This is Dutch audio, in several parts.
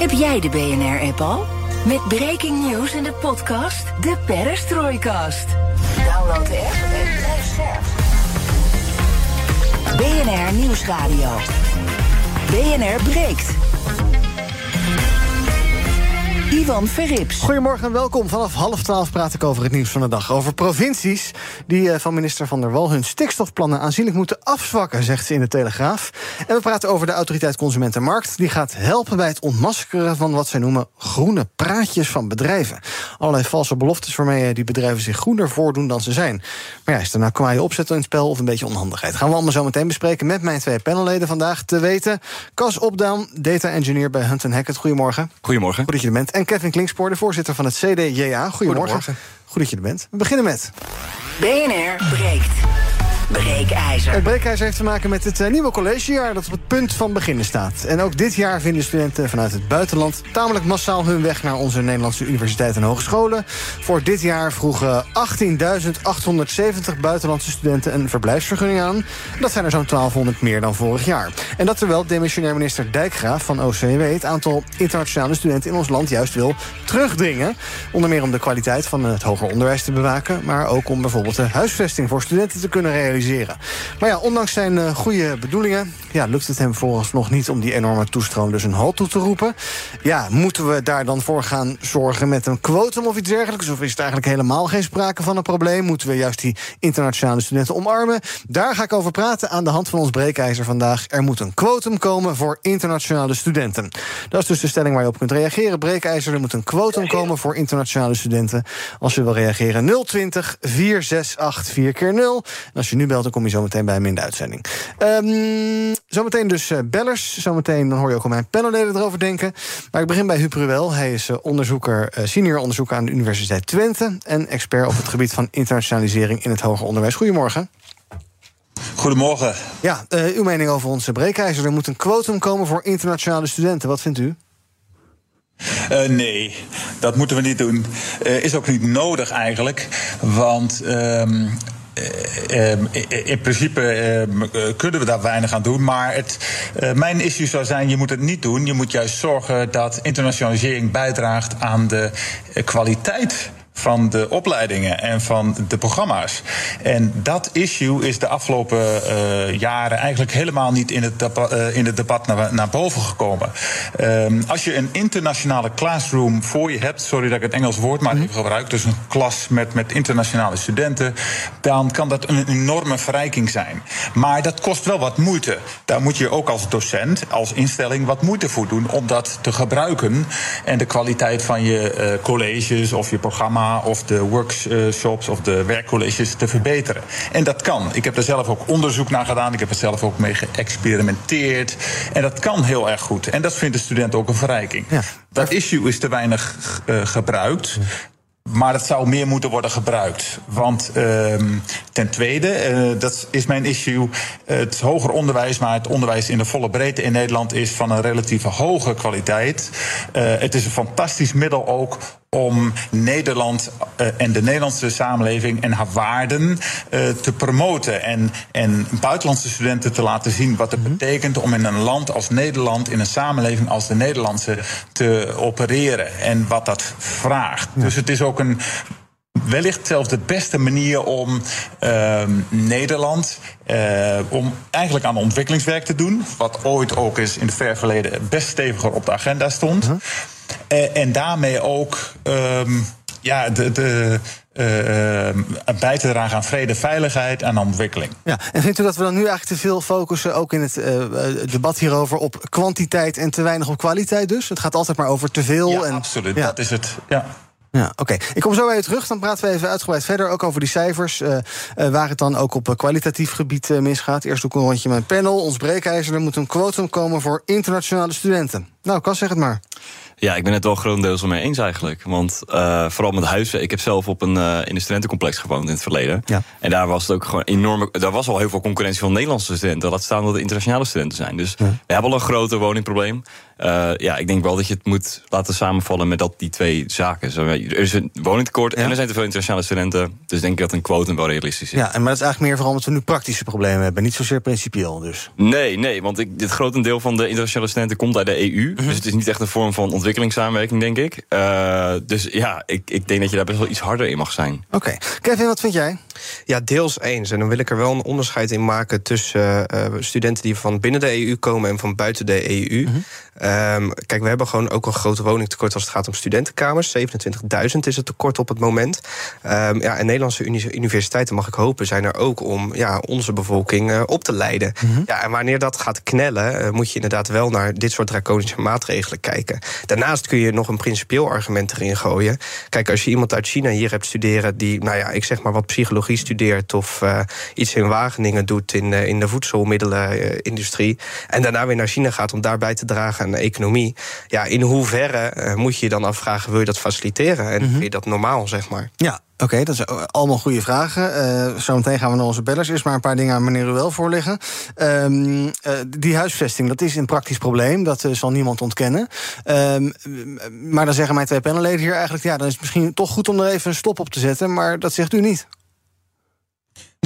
Heb jij de BNR-app al? Met breaking news in de podcast De Perestroikast. Download de app en blijf scherp. BNR Nieuwsradio. BNR breekt. Ivan Verrips. Goedemorgen en welkom. Vanaf half twaalf praat ik over het nieuws van de dag. Over provincies die eh, van minister Van der Wal hun stikstofplannen aanzienlijk moeten afzwakken, zegt ze in de Telegraaf. En we praten over de autoriteit Consumentenmarkt. Die gaat helpen bij het ontmaskeren van wat zij noemen groene praatjes van bedrijven. Allerlei valse beloftes waarmee eh, die bedrijven zich groener voordoen dan ze zijn. Maar ja, is er nou kwaaie opzet in het spel of een beetje onhandigheid? Gaan we allemaal zo meteen bespreken met mijn twee panelleden vandaag te weten. Cas Opdown, data engineer bij Hunt Hackett. Goedemorgen. Goedemorgen. Goed dat je er bent. En Kevin Klingspoor, de voorzitter van het CDJA. Goedemorgen. Goedemorgen. Goed dat je er bent. We beginnen met. BNR breekt. Breekijzer. Het breekijzer heeft te maken met het eh, nieuwe collegejaar dat op het punt van beginnen staat. En ook dit jaar vinden studenten vanuit het buitenland tamelijk massaal hun weg naar onze Nederlandse universiteiten en hogescholen. Voor dit jaar vroegen 18.870 buitenlandse studenten een verblijfsvergunning aan. Dat zijn er zo'n 1200 meer dan vorig jaar. En dat terwijl demissionair minister Dijkgraaf van OCW het aantal internationale studenten in ons land juist wil terugdringen. Onder meer om de kwaliteit van het hoger onderwijs te bewaken, maar ook om bijvoorbeeld de huisvesting voor studenten te kunnen realiseren. Maar ja, ondanks zijn uh, goede bedoelingen... Ja, lukt het hem nog niet om die enorme toestroom dus een halt toe te roepen. Ja, moeten we daar dan voor gaan zorgen met een quotum of iets dergelijks? Of is het eigenlijk helemaal geen sprake van een probleem? Moeten we juist die internationale studenten omarmen? Daar ga ik over praten aan de hand van ons breekijzer vandaag. Er moet een quotum komen voor internationale studenten. Dat is dus de stelling waar je op kunt reageren. Breekijzer, er moet een quotum komen voor internationale studenten. Als je wil reageren 020 468 4 keer 0 En als je nu dan kom je zo meteen bij hem in de uitzending. Um, zometeen dus uh, bellers. Zometeen dan hoor je ook al mijn panelleden erover denken. Maar ik begin bij Huub Ruel. Hij is uh, onderzoeker, uh, senior onderzoeker aan de Universiteit Twente... en expert op het gebied van internationalisering in het hoger onderwijs. Goedemorgen. Goedemorgen. Ja, uw mening over onze breekijzer. Er moet een quotum komen voor internationale studenten. Wat vindt u? Uh, nee, dat moeten we niet doen. Uh, is ook niet nodig eigenlijk. Want. Uh, in principe kunnen we daar weinig aan doen. Maar het, mijn issue zou zijn: je moet het niet doen. Je moet juist zorgen dat internationalisering bijdraagt aan de kwaliteit van de opleidingen en van de programma's. En dat issue is de afgelopen uh, jaren eigenlijk helemaal niet in het, debat, uh, in het debat naar, naar boven gekomen. Um, als je een internationale classroom voor je hebt, sorry dat ik het Engels woord maar even gebruik, dus een klas met, met internationale studenten, dan kan dat een enorme verrijking zijn. Maar dat kost wel wat moeite. Daar moet je ook als docent, als instelling, wat moeite voor doen om dat te gebruiken en de kwaliteit van je uh, colleges of je of de workshops of de werkcolleges te verbeteren. En dat kan. Ik heb er zelf ook onderzoek naar gedaan. Ik heb er zelf ook mee geëxperimenteerd. En dat kan heel erg goed. En dat vindt de student ook een verrijking. Ja. Dat issue is te weinig uh, gebruikt. Maar dat zou meer moeten worden gebruikt. Want uh, ten tweede, uh, dat is mijn issue. Het hoger onderwijs, maar het onderwijs in de volle breedte in Nederland is van een relatief hoge kwaliteit. Uh, het is een fantastisch middel ook om Nederland uh, en de Nederlandse samenleving en haar waarden uh, te promoten. En, en buitenlandse studenten te laten zien wat het betekent om in een land als Nederland, in een samenleving als de Nederlandse, te opereren. En wat dat vraagt. Ja. Dus het is ook een wellicht zelfs de beste manier om uh, Nederland uh, om eigenlijk aan ontwikkelingswerk te doen, wat ooit ook eens in het ver verleden best steviger op de agenda stond. Uh -huh. Uh, en daarmee ook um, ja, de, de uh, bij te dragen aan vrede, veiligheid en ontwikkeling. Ja, en vindt u dat we dan nu eigenlijk te veel focussen, ook in het uh, debat hierover, op kwantiteit en te weinig op kwaliteit dus? Het gaat altijd maar over te veel. Ja, en, absoluut. Ja. Dat is het. Ja. Ja, oké. Okay. Ik kom zo bij je terug. Dan praten we even uitgebreid verder. Ook over die cijfers. Uh, waar het dan ook op kwalitatief gebied misgaat. Eerst doe ik een rondje met mijn panel. Ons breekijzer. Er moet een quotum komen voor internationale studenten. Nou, Cas, zeg het maar. Ja, ik ben het wel grotendeels mee eens eigenlijk. Want uh, vooral met huizen. Ik heb zelf op een, uh, in een studentencomplex gewoond in het verleden. Ja. En daar was het ook gewoon enorm. Daar was al heel veel concurrentie van Nederlandse studenten. Laat staan dat het internationale studenten zijn. Dus we hebben al een groot woningprobleem. Uh, ja, ik denk wel dat je het moet laten samenvallen met dat, die twee zaken. Zo, er is een woningtekort en er zijn te veel internationale studenten. Dus denk ik dat een quotum wel realistisch is. Ja, en maar dat is eigenlijk meer vooral omdat we nu praktische problemen hebben. Niet zozeer principieel dus. Nee, nee, want ik, dit grotendeel van de internationale studenten komt uit de EU. Mhm. Dus het is niet echt een vorm van ontwikkelingssamenwerking, denk ik. Uh, dus ja, ik, ik denk dat je daar best wel iets harder in mag zijn. Oké. Kevin, wat vind jij? Ja, deels eens. En dan wil ik er wel een onderscheid in maken tussen uh, studenten die van binnen de EU komen en van buiten de EU. Mm Um, kijk, we hebben gewoon ook een groot woningtekort als het gaat om studentenkamers. 27.000 is het tekort op het moment. Um, ja, en Nederlandse universiteiten, mag ik hopen, zijn er ook om ja, onze bevolking uh, op te leiden. Mm -hmm. Ja, en wanneer dat gaat knellen, uh, moet je inderdaad wel naar dit soort draconische maatregelen kijken. Daarnaast kun je nog een principieel argument erin gooien. Kijk, als je iemand uit China hier hebt studeren die, nou ja, ik zeg maar wat psychologie studeert of uh, iets in Wageningen doet in, in de voedselmiddelenindustrie. en daarna weer naar China gaat om daarbij te dragen aan economie. Ja, in hoeverre uh, moet je je dan afvragen, wil je dat faciliteren? En mm -hmm. vind je dat normaal, zeg maar? Ja, Oké, okay, dat zijn allemaal goede vragen. Uh, zometeen gaan we naar onze bellers. Eerst maar een paar dingen aan meneer Ruel voorleggen. Um, uh, die huisvesting, dat is een praktisch probleem. Dat uh, zal niemand ontkennen. Um, maar dan zeggen mijn twee panelleden hier eigenlijk... ja, dan is het misschien toch goed om er even een stop op te zetten. Maar dat zegt u niet.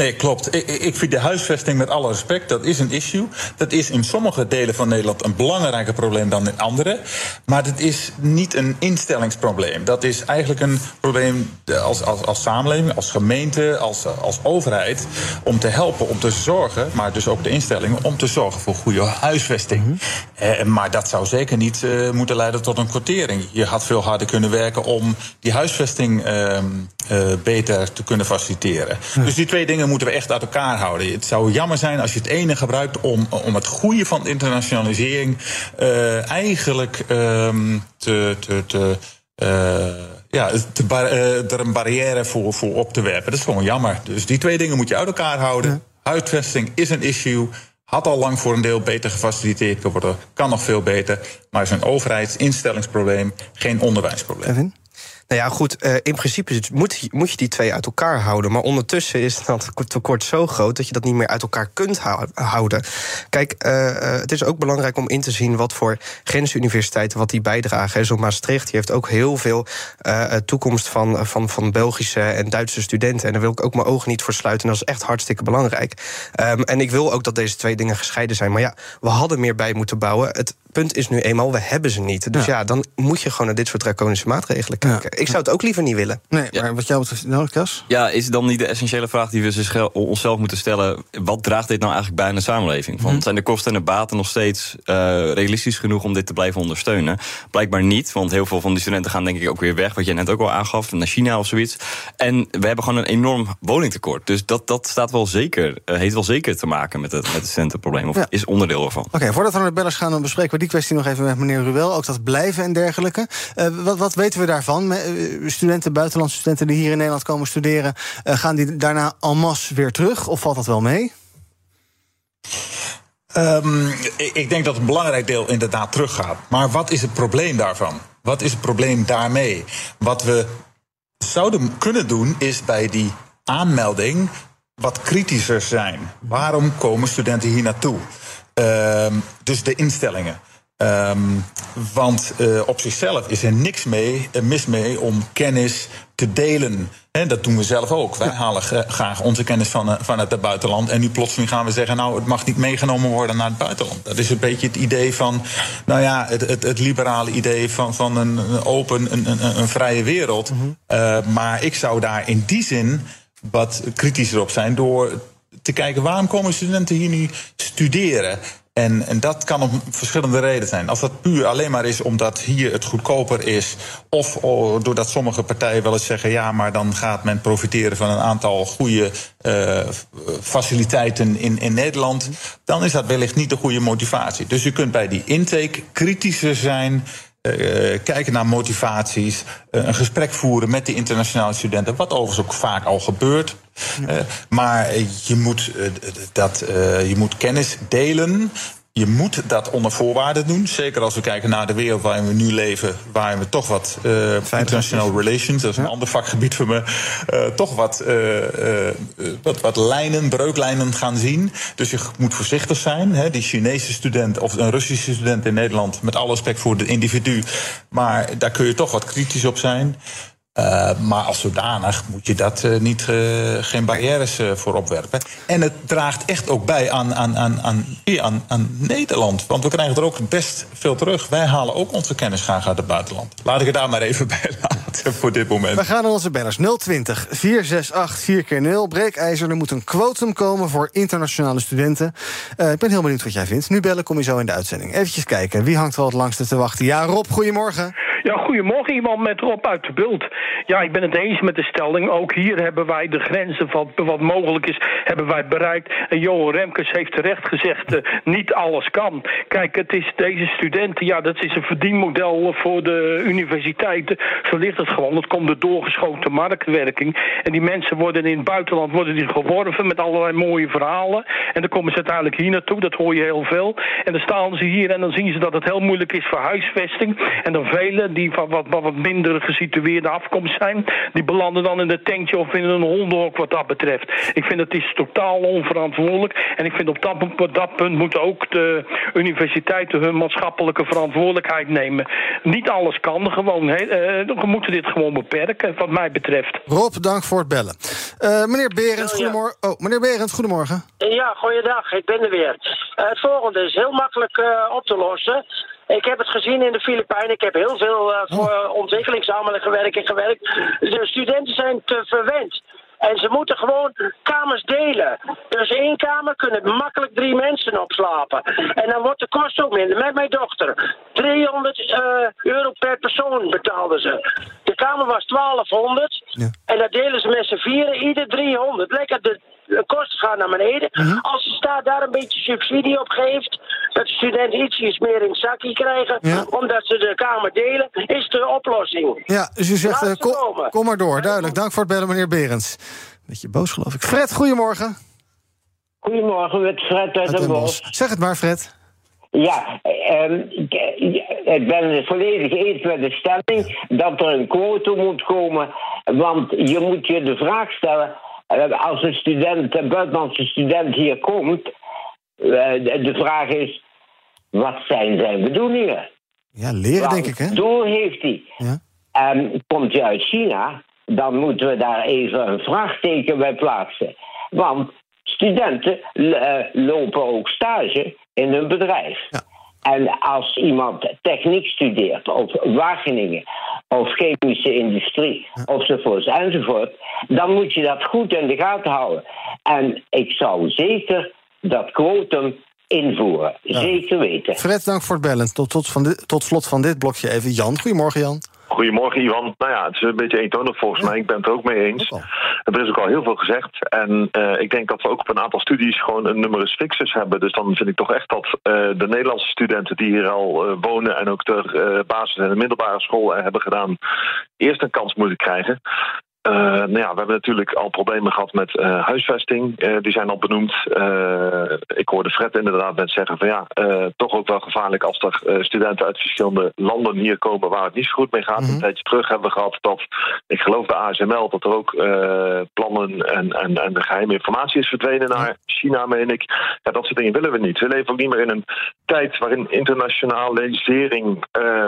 Nee, klopt. Ik, ik vind de huisvesting met alle respect, dat is een issue. Dat is in sommige delen van Nederland een belangrijker probleem dan in andere. Maar het is niet een instellingsprobleem. Dat is eigenlijk een probleem als, als, als samenleving, als gemeente, als, als overheid. Om te helpen, om te zorgen, maar dus ook de instellingen, om te zorgen voor goede huisvesting. Mm -hmm. eh, maar dat zou zeker niet uh, moeten leiden tot een quotering. Je had veel harder kunnen werken om die huisvesting uh, uh, beter te kunnen faciliteren. Mm. Dus die twee dingen moeten we echt uit elkaar houden. Het zou jammer zijn als je het ene gebruikt om, om het goede van de internationalisering uh, eigenlijk um, te. te, te uh, ja, te uh, er een barrière voor, voor op te werpen. Dat is gewoon jammer. Dus die twee dingen moet je uit elkaar houden. Ja. Huisvesting is een issue. Had al lang voor een deel beter gefaciliteerd kunnen worden. Kan nog veel beter. Maar is een overheidsinstellingsprobleem, geen onderwijsprobleem. Kevin? Nou ja, goed, uh, in principe moet, moet je die twee uit elkaar houden. Maar ondertussen is dat tekort zo groot dat je dat niet meer uit elkaar kunt houden. Kijk, uh, het is ook belangrijk om in te zien wat voor grensuniversiteiten wat die bijdragen. Zo Maastricht die heeft ook heel veel uh, toekomst van, van, van Belgische en Duitse studenten. En daar wil ik ook mijn ogen niet voor sluiten. En dat is echt hartstikke belangrijk. Um, en ik wil ook dat deze twee dingen gescheiden zijn. Maar ja, we hadden meer bij moeten bouwen. Het punt is nu eenmaal, we hebben ze niet. Dus ja, ja dan moet je gewoon naar dit soort draconische maatregelen kijken. Ja. Ik zou het ook liever niet willen. Nee, maar ja. wat jou betreft, nou, Kas? Ja, is dan niet de essentiële vraag die we onszelf moeten stellen... wat draagt dit nou eigenlijk bij aan de samenleving? Want -hmm. zijn de kosten en de baten nog steeds uh, realistisch genoeg... om dit te blijven ondersteunen? Blijkbaar niet, want heel veel van die studenten gaan denk ik ook weer weg... wat je net ook al aangaf, naar China of zoiets. En we hebben gewoon een enorm woningtekort. Dus dat, dat staat wel zeker, uh, heeft wel zeker te maken met het, met het studentenprobleem... of is onderdeel ervan. Oké, okay, voordat we naar de bellers gaan, dan bespreken we die kwestie nog even met meneer Ruel. Ook dat blijven en dergelijke. Uh, wat, wat weten we daarvan? Studenten, buitenlandse studenten die hier in Nederland komen studeren, uh, gaan die daarna en masse weer terug? Of valt dat wel mee? Um, ik denk dat een belangrijk deel inderdaad teruggaat. Maar wat is het probleem daarvan? Wat is het probleem daarmee? Wat we zouden kunnen doen, is bij die aanmelding wat kritischer zijn. Waarom komen studenten hier naartoe? Um, dus de instellingen. Um, want uh, op zichzelf is er niks mee, uh, mis mee om kennis te delen. En dat doen we zelf ook. Wij halen graag onze kennis van, uh, vanuit het buitenland. En nu plotseling gaan we zeggen: Nou, het mag niet meegenomen worden naar het buitenland. Dat is een beetje het idee van. Nou ja, het, het, het liberale idee van, van een, open, een, een, een, vrije wereld. Mm -hmm. maar ik zou daar in die zin wat kritischer op zijn door te kijken waarom komen studenten hier nu studeren. En, en dat kan om verschillende redenen zijn. Als dat puur alleen maar is omdat hier het goedkoper is, of oh, doordat sommige partijen wel eens zeggen: ja, maar dan gaat men profiteren van een aantal goede uh, faciliteiten in, in Nederland, dan is dat wellicht niet de goede motivatie. Dus je kunt bij die intake kritischer zijn. Uh, kijken naar motivaties, uh, een gesprek voeren met de internationale studenten, wat overigens ook vaak al gebeurt. Uh, maar je moet, dat, je moet kennis delen je moet dat onder voorwaarden doen. Zeker als we kijken naar de wereld waarin we nu leven, waarin we toch wat uh, international relations, dat is een ander vakgebied voor me, uh, toch wat, uh, wat, wat lijnen, breuklijnen gaan zien. Dus je moet voorzichtig zijn. Hè. Die Chinese student of een Russische student in Nederland, met alle respect voor het individu, maar daar kun je toch wat kritisch op zijn. Uh, maar als zodanig moet je dat uh, niet, uh, geen barrières voor opwerpen. En het draagt echt ook bij aan, aan, aan, aan, aan, aan Nederland. Want we krijgen er ook best veel terug. Wij halen ook onze kennis graag uit het buitenland. Laat ik het daar maar even bij laten voor dit moment. We gaan naar onze bellers. 020 468 4 keer 0 Breekijzer, er moet een quotum komen voor internationale studenten. ik ben heel benieuwd wat jij vindt. Nu bellen kom je zo in de uitzending. Even kijken, wie hangt er al het langste te wachten? Ja, Rob, goedemorgen. Ja, goedemorgen, iemand met Rob uit de Bult. Ja, ik ben het eens met de stelling. Ook hier hebben wij de grenzen van wat mogelijk is, hebben wij bereikt. En Johan Remkes heeft terecht gezegd, uh, niet alles kan. Kijk, het is deze studenten, ja, dat is een verdienmodel voor de universiteiten. Zo ligt het gewoon. Het komt de doorgeschoten marktwerking. En die mensen worden in het buitenland worden die geworven met allerlei mooie verhalen. En dan komen ze uiteindelijk hier naartoe, dat hoor je heel veel. En dan staan ze hier en dan zien ze dat het heel moeilijk is voor huisvesting. En dan velen die van wat, wat, wat minder gesitueerde afkomst zijn, die belanden dan in een tentje of in een hondenhok wat dat betreft. Ik vind het is totaal onverantwoordelijk. En ik vind op dat, op dat punt moeten ook de universiteiten hun maatschappelijke verantwoordelijkheid nemen. Niet alles kan gewoon. He, uh, we moeten dit gewoon beperken, wat mij betreft. Rob, dank voor het bellen. Uh, meneer Berends, goedemorgen. Oh, meneer Berends, goedemorgen. Ja, goeiedag, ik ben er weer. Uh, het volgende is heel makkelijk op te lossen. Ik heb het gezien in de Filipijnen. Ik heb heel veel uh, voor oh. gewerkt. De studenten zijn te verwend. En ze moeten gewoon kamers delen. Dus één kamer kunnen makkelijk drie mensen op slapen. En dan wordt de kost ook minder. Met mijn dochter. 300 uh, euro per persoon betaalden ze. De kamer was 1200. Ja. En dat delen ze met z'n vieren, ieder 300. Lekker de de kosten gaan naar beneden. Mhm. Als de staat daar een beetje subsidie op geeft, dat de studenten ietsjes meer in het zakje krijgen, omdat ze de kamer delen, is de oplossing. Ja, dus u zegt, uh, kom, kom, maar door. Duidelijk. Dank voor het bellen, meneer Berends. Beetje boos, geloof ik. Fred, goedemorgen. Goedemorgen, met Fred uit Den Bosch. Zeg het maar, Fred. Ja, um, ik ben het volledig eens met de stelling dat er een quote moet komen. Want je moet je de vraag stellen: eh, als een student, een buitenlandse student hier komt, eh, de vraag is: wat zijn zijn bedoelingen? Ja, leren denk ik, hè? Doel heeft hij. Ja. En komt hij uit China, dan moeten we daar even een vraagteken bij plaatsen. Want studenten uh, lopen ook stage in hun bedrijf. Ja. En als iemand techniek studeert, of Wageningen, of chemische industrie, enzovoort, enzovoort, dan moet je dat goed in de gaten houden. En ik zou zeker dat quotum invoeren. Zeker weten. Fred, dank voor het bellen. Tot, tot, van tot slot van dit blokje even Jan. Goedemorgen, Jan. Goedemorgen, Ivan. Nou ja, het is een beetje eentonig volgens mij. Ik ben het er ook mee eens. Er is ook al heel veel gezegd. En uh, ik denk dat we ook op een aantal studies gewoon een numerus fixus hebben. Dus dan vind ik toch echt dat uh, de Nederlandse studenten die hier al uh, wonen... en ook de basis- en de middelbare school hebben gedaan... eerst een kans moeten krijgen. Uh, nou ja, we hebben natuurlijk al problemen gehad met uh, huisvesting. Uh, die zijn al benoemd. ik hoorde Fred inderdaad net zeggen van ja, toch ook wel gevaarlijk als er studenten uit verschillende landen hier komen waar het niet zo goed mee gaat. Mm -hmm. Een tijdje terug hebben we gehad dat, ik geloof de ASML, dat er ook plannen en, en, en de geheime informatie is verdwenen naar China, meen ik. Ja, dat soort dingen willen we niet. We leven ook niet meer in een tijd waarin internationalisering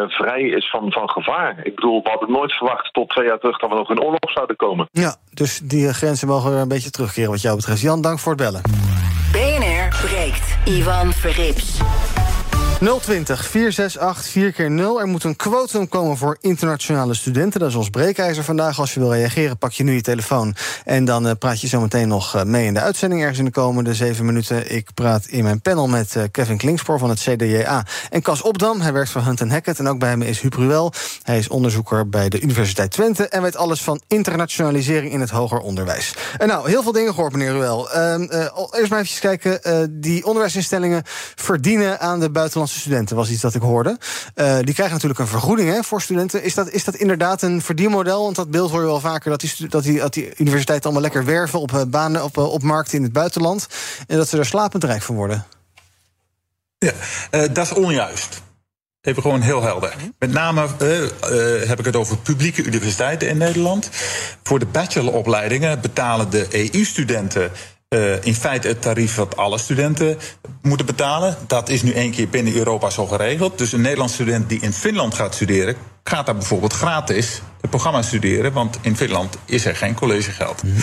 vrij is van, van gevaar. Ik bedoel, we hadden nooit verwacht tot twee jaar terug dat we nog in oorlog zouden komen. Ja, dus die grenzen mogen weer een beetje terugkeren wat jou betreft. Jan, dank voor het bellen. BNR breekt. Ivan Verrips. 020 468 4 keer 0 Er moet een quotum komen voor internationale studenten. Dat is ons breekijzer vandaag. Als je wil reageren, pak je nu je telefoon. En dan uh, praat je zo meteen nog uh, mee in de uitzending... ergens in de komende zeven minuten. Ik praat in mijn panel met uh, Kevin Klingspoor van het CDJA. En Cas Opdam, hij werkt voor Hunt Hackett. En ook bij hem is Huub Ruel. Hij is onderzoeker bij de Universiteit Twente... en weet alles van internationalisering in het hoger onderwijs. En nou, heel veel dingen gehoord, meneer Ruel. Ehm, eerst maar even kijken. die onderwijsinstellingen verdienen aan de buitenlandse studenten, was iets dat ik hoorde. Uh, die krijgen natuurlijk een vergoeding hè, voor studenten. Is dat, is dat inderdaad een verdienmodel? Want dat beeld hoor je wel vaker, dat die, dat die, dat die universiteiten allemaal lekker werven op uh, banen, op, uh, op markten in het buitenland. En dat ze er slapend rijk van worden. Ja, dat is onjuist. Even gewoon heel helder. Met name heb ik het over publieke universiteiten in Nederland. Voor de bacheloropleidingen betalen de EU-studenten uh, in feite het tarief wat alle studenten moeten betalen. Dat is nu één keer binnen Europa zo geregeld. Dus een Nederlands student die in Finland gaat studeren, gaat daar bijvoorbeeld gratis het programma studeren. Want in Finland is er geen collegegeld. Mm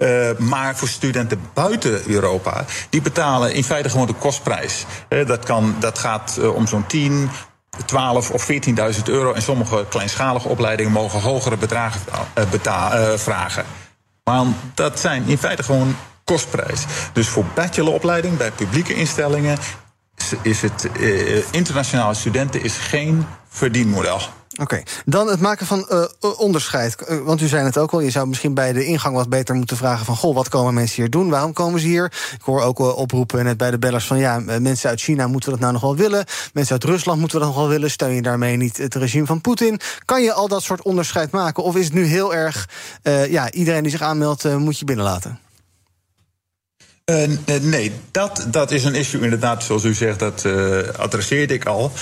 uh, maar voor studenten buiten Europa, die betalen in feite gewoon de kostprijs. Uh, dat, kan, dat gaat om zo'n 10, 12 of 14.000 euro. En sommige kleinschalige opleidingen mogen hogere bedragen vragen. Maar dat zijn in feite gewoon kostprijs. Dus voor bacheloropleiding bij publieke instellingen is het uh, internationale studenten is geen verdienmodel. Oké, dan het maken van uh, onderscheid. Uh, want u zei het ook al, je zou misschien bij de ingang wat beter moeten vragen van... goh, wat komen mensen hier doen? Waarom komen ze hier? Ik hoor ook uh, oproepen net bij de bellers van... ja, mensen uit China moeten dat nou nog wel willen? Mensen uit Rusland moeten we dat nog wel willen? Steun je daarmee niet het regime van Poetin? Kan je al dat soort onderscheid maken? Of is het nu heel erg, ja, iedereen die zich aanmeldt moet je binnenlaten? Uh, nee, dat, dat is een issue inderdaad, zoals u zegt, dat uh, adresseerde ik al.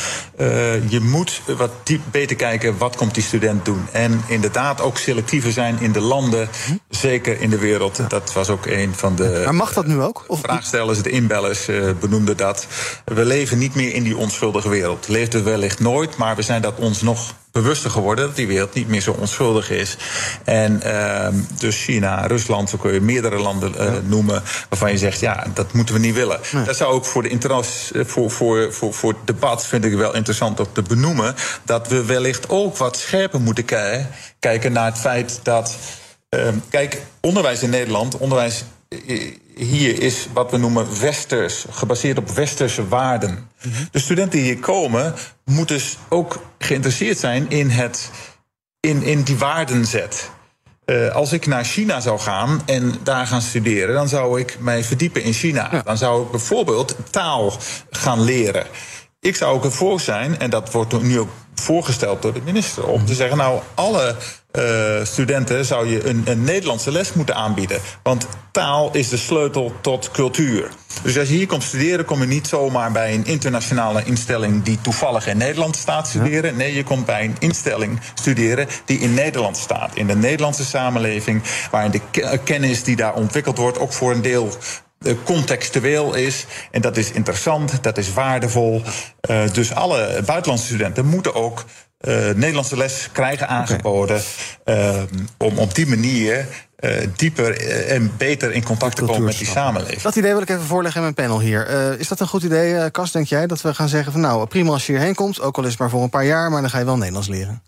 Uh, je moet wat diep beter kijken, wat komt die student doen? En inderdaad ook selectiever zijn in de landen, hm? zeker in de wereld. Ja. Dat was ook een van de... Maar mag dat nu ook? Of... Vraagstellers, de inbellers benoemden dat. We leven niet meer in die onschuldige wereld. Leeft het wellicht nooit, maar we zijn dat ons nog bewuster geworden dat die wereld niet meer zo onschuldig is. En uh, dus China, Rusland, zo kun je meerdere landen uh, ja. noemen waarvan je zegt, ja, dat moeten we niet willen. Nee. Dat zou ook voor de interesse, voor, voor, voor, voor het debat vind ik wel interessant om te benoemen, dat we wellicht ook wat scherper moeten kijken naar het feit dat. Uh, kijk, onderwijs in Nederland, onderwijs hier is wat we noemen westers, gebaseerd op westerse waarden. Mm -hmm. De studenten die hier komen, moeten dus ook geïnteresseerd zijn in, het, in, in die waardenzet. Uh, als ik naar China zou gaan en daar gaan studeren, dan zou ik mij verdiepen in China. Ja. Dan zou ik bijvoorbeeld taal gaan leren. Ik zou ook ervoor zijn, en dat wordt nu ook voorgesteld door de minister, om te zeggen: Nou, alle uh, studenten zou je een, een Nederlandse les moeten aanbieden. Want taal is de sleutel tot cultuur. Dus als je hier komt studeren, kom je niet zomaar bij een internationale instelling die toevallig in Nederland staat studeren. Nee, je komt bij een instelling studeren die in Nederland staat. In de Nederlandse samenleving, waarin de kennis die daar ontwikkeld wordt ook voor een deel contextueel is. En dat is interessant, dat is waardevol. Uh, dus alle buitenlandse studenten moeten ook uh, Nederlandse les krijgen aangeboden. Okay. Uh, om op die manier uh, dieper en beter in contact te komen met die samenleving. Dat idee wil ik even voorleggen in mijn panel hier. Uh, is dat een goed idee, uh, Kas, denk jij? Dat we gaan zeggen van nou, prima als je hierheen komt... ook al is het maar voor een paar jaar, maar dan ga je wel Nederlands leren.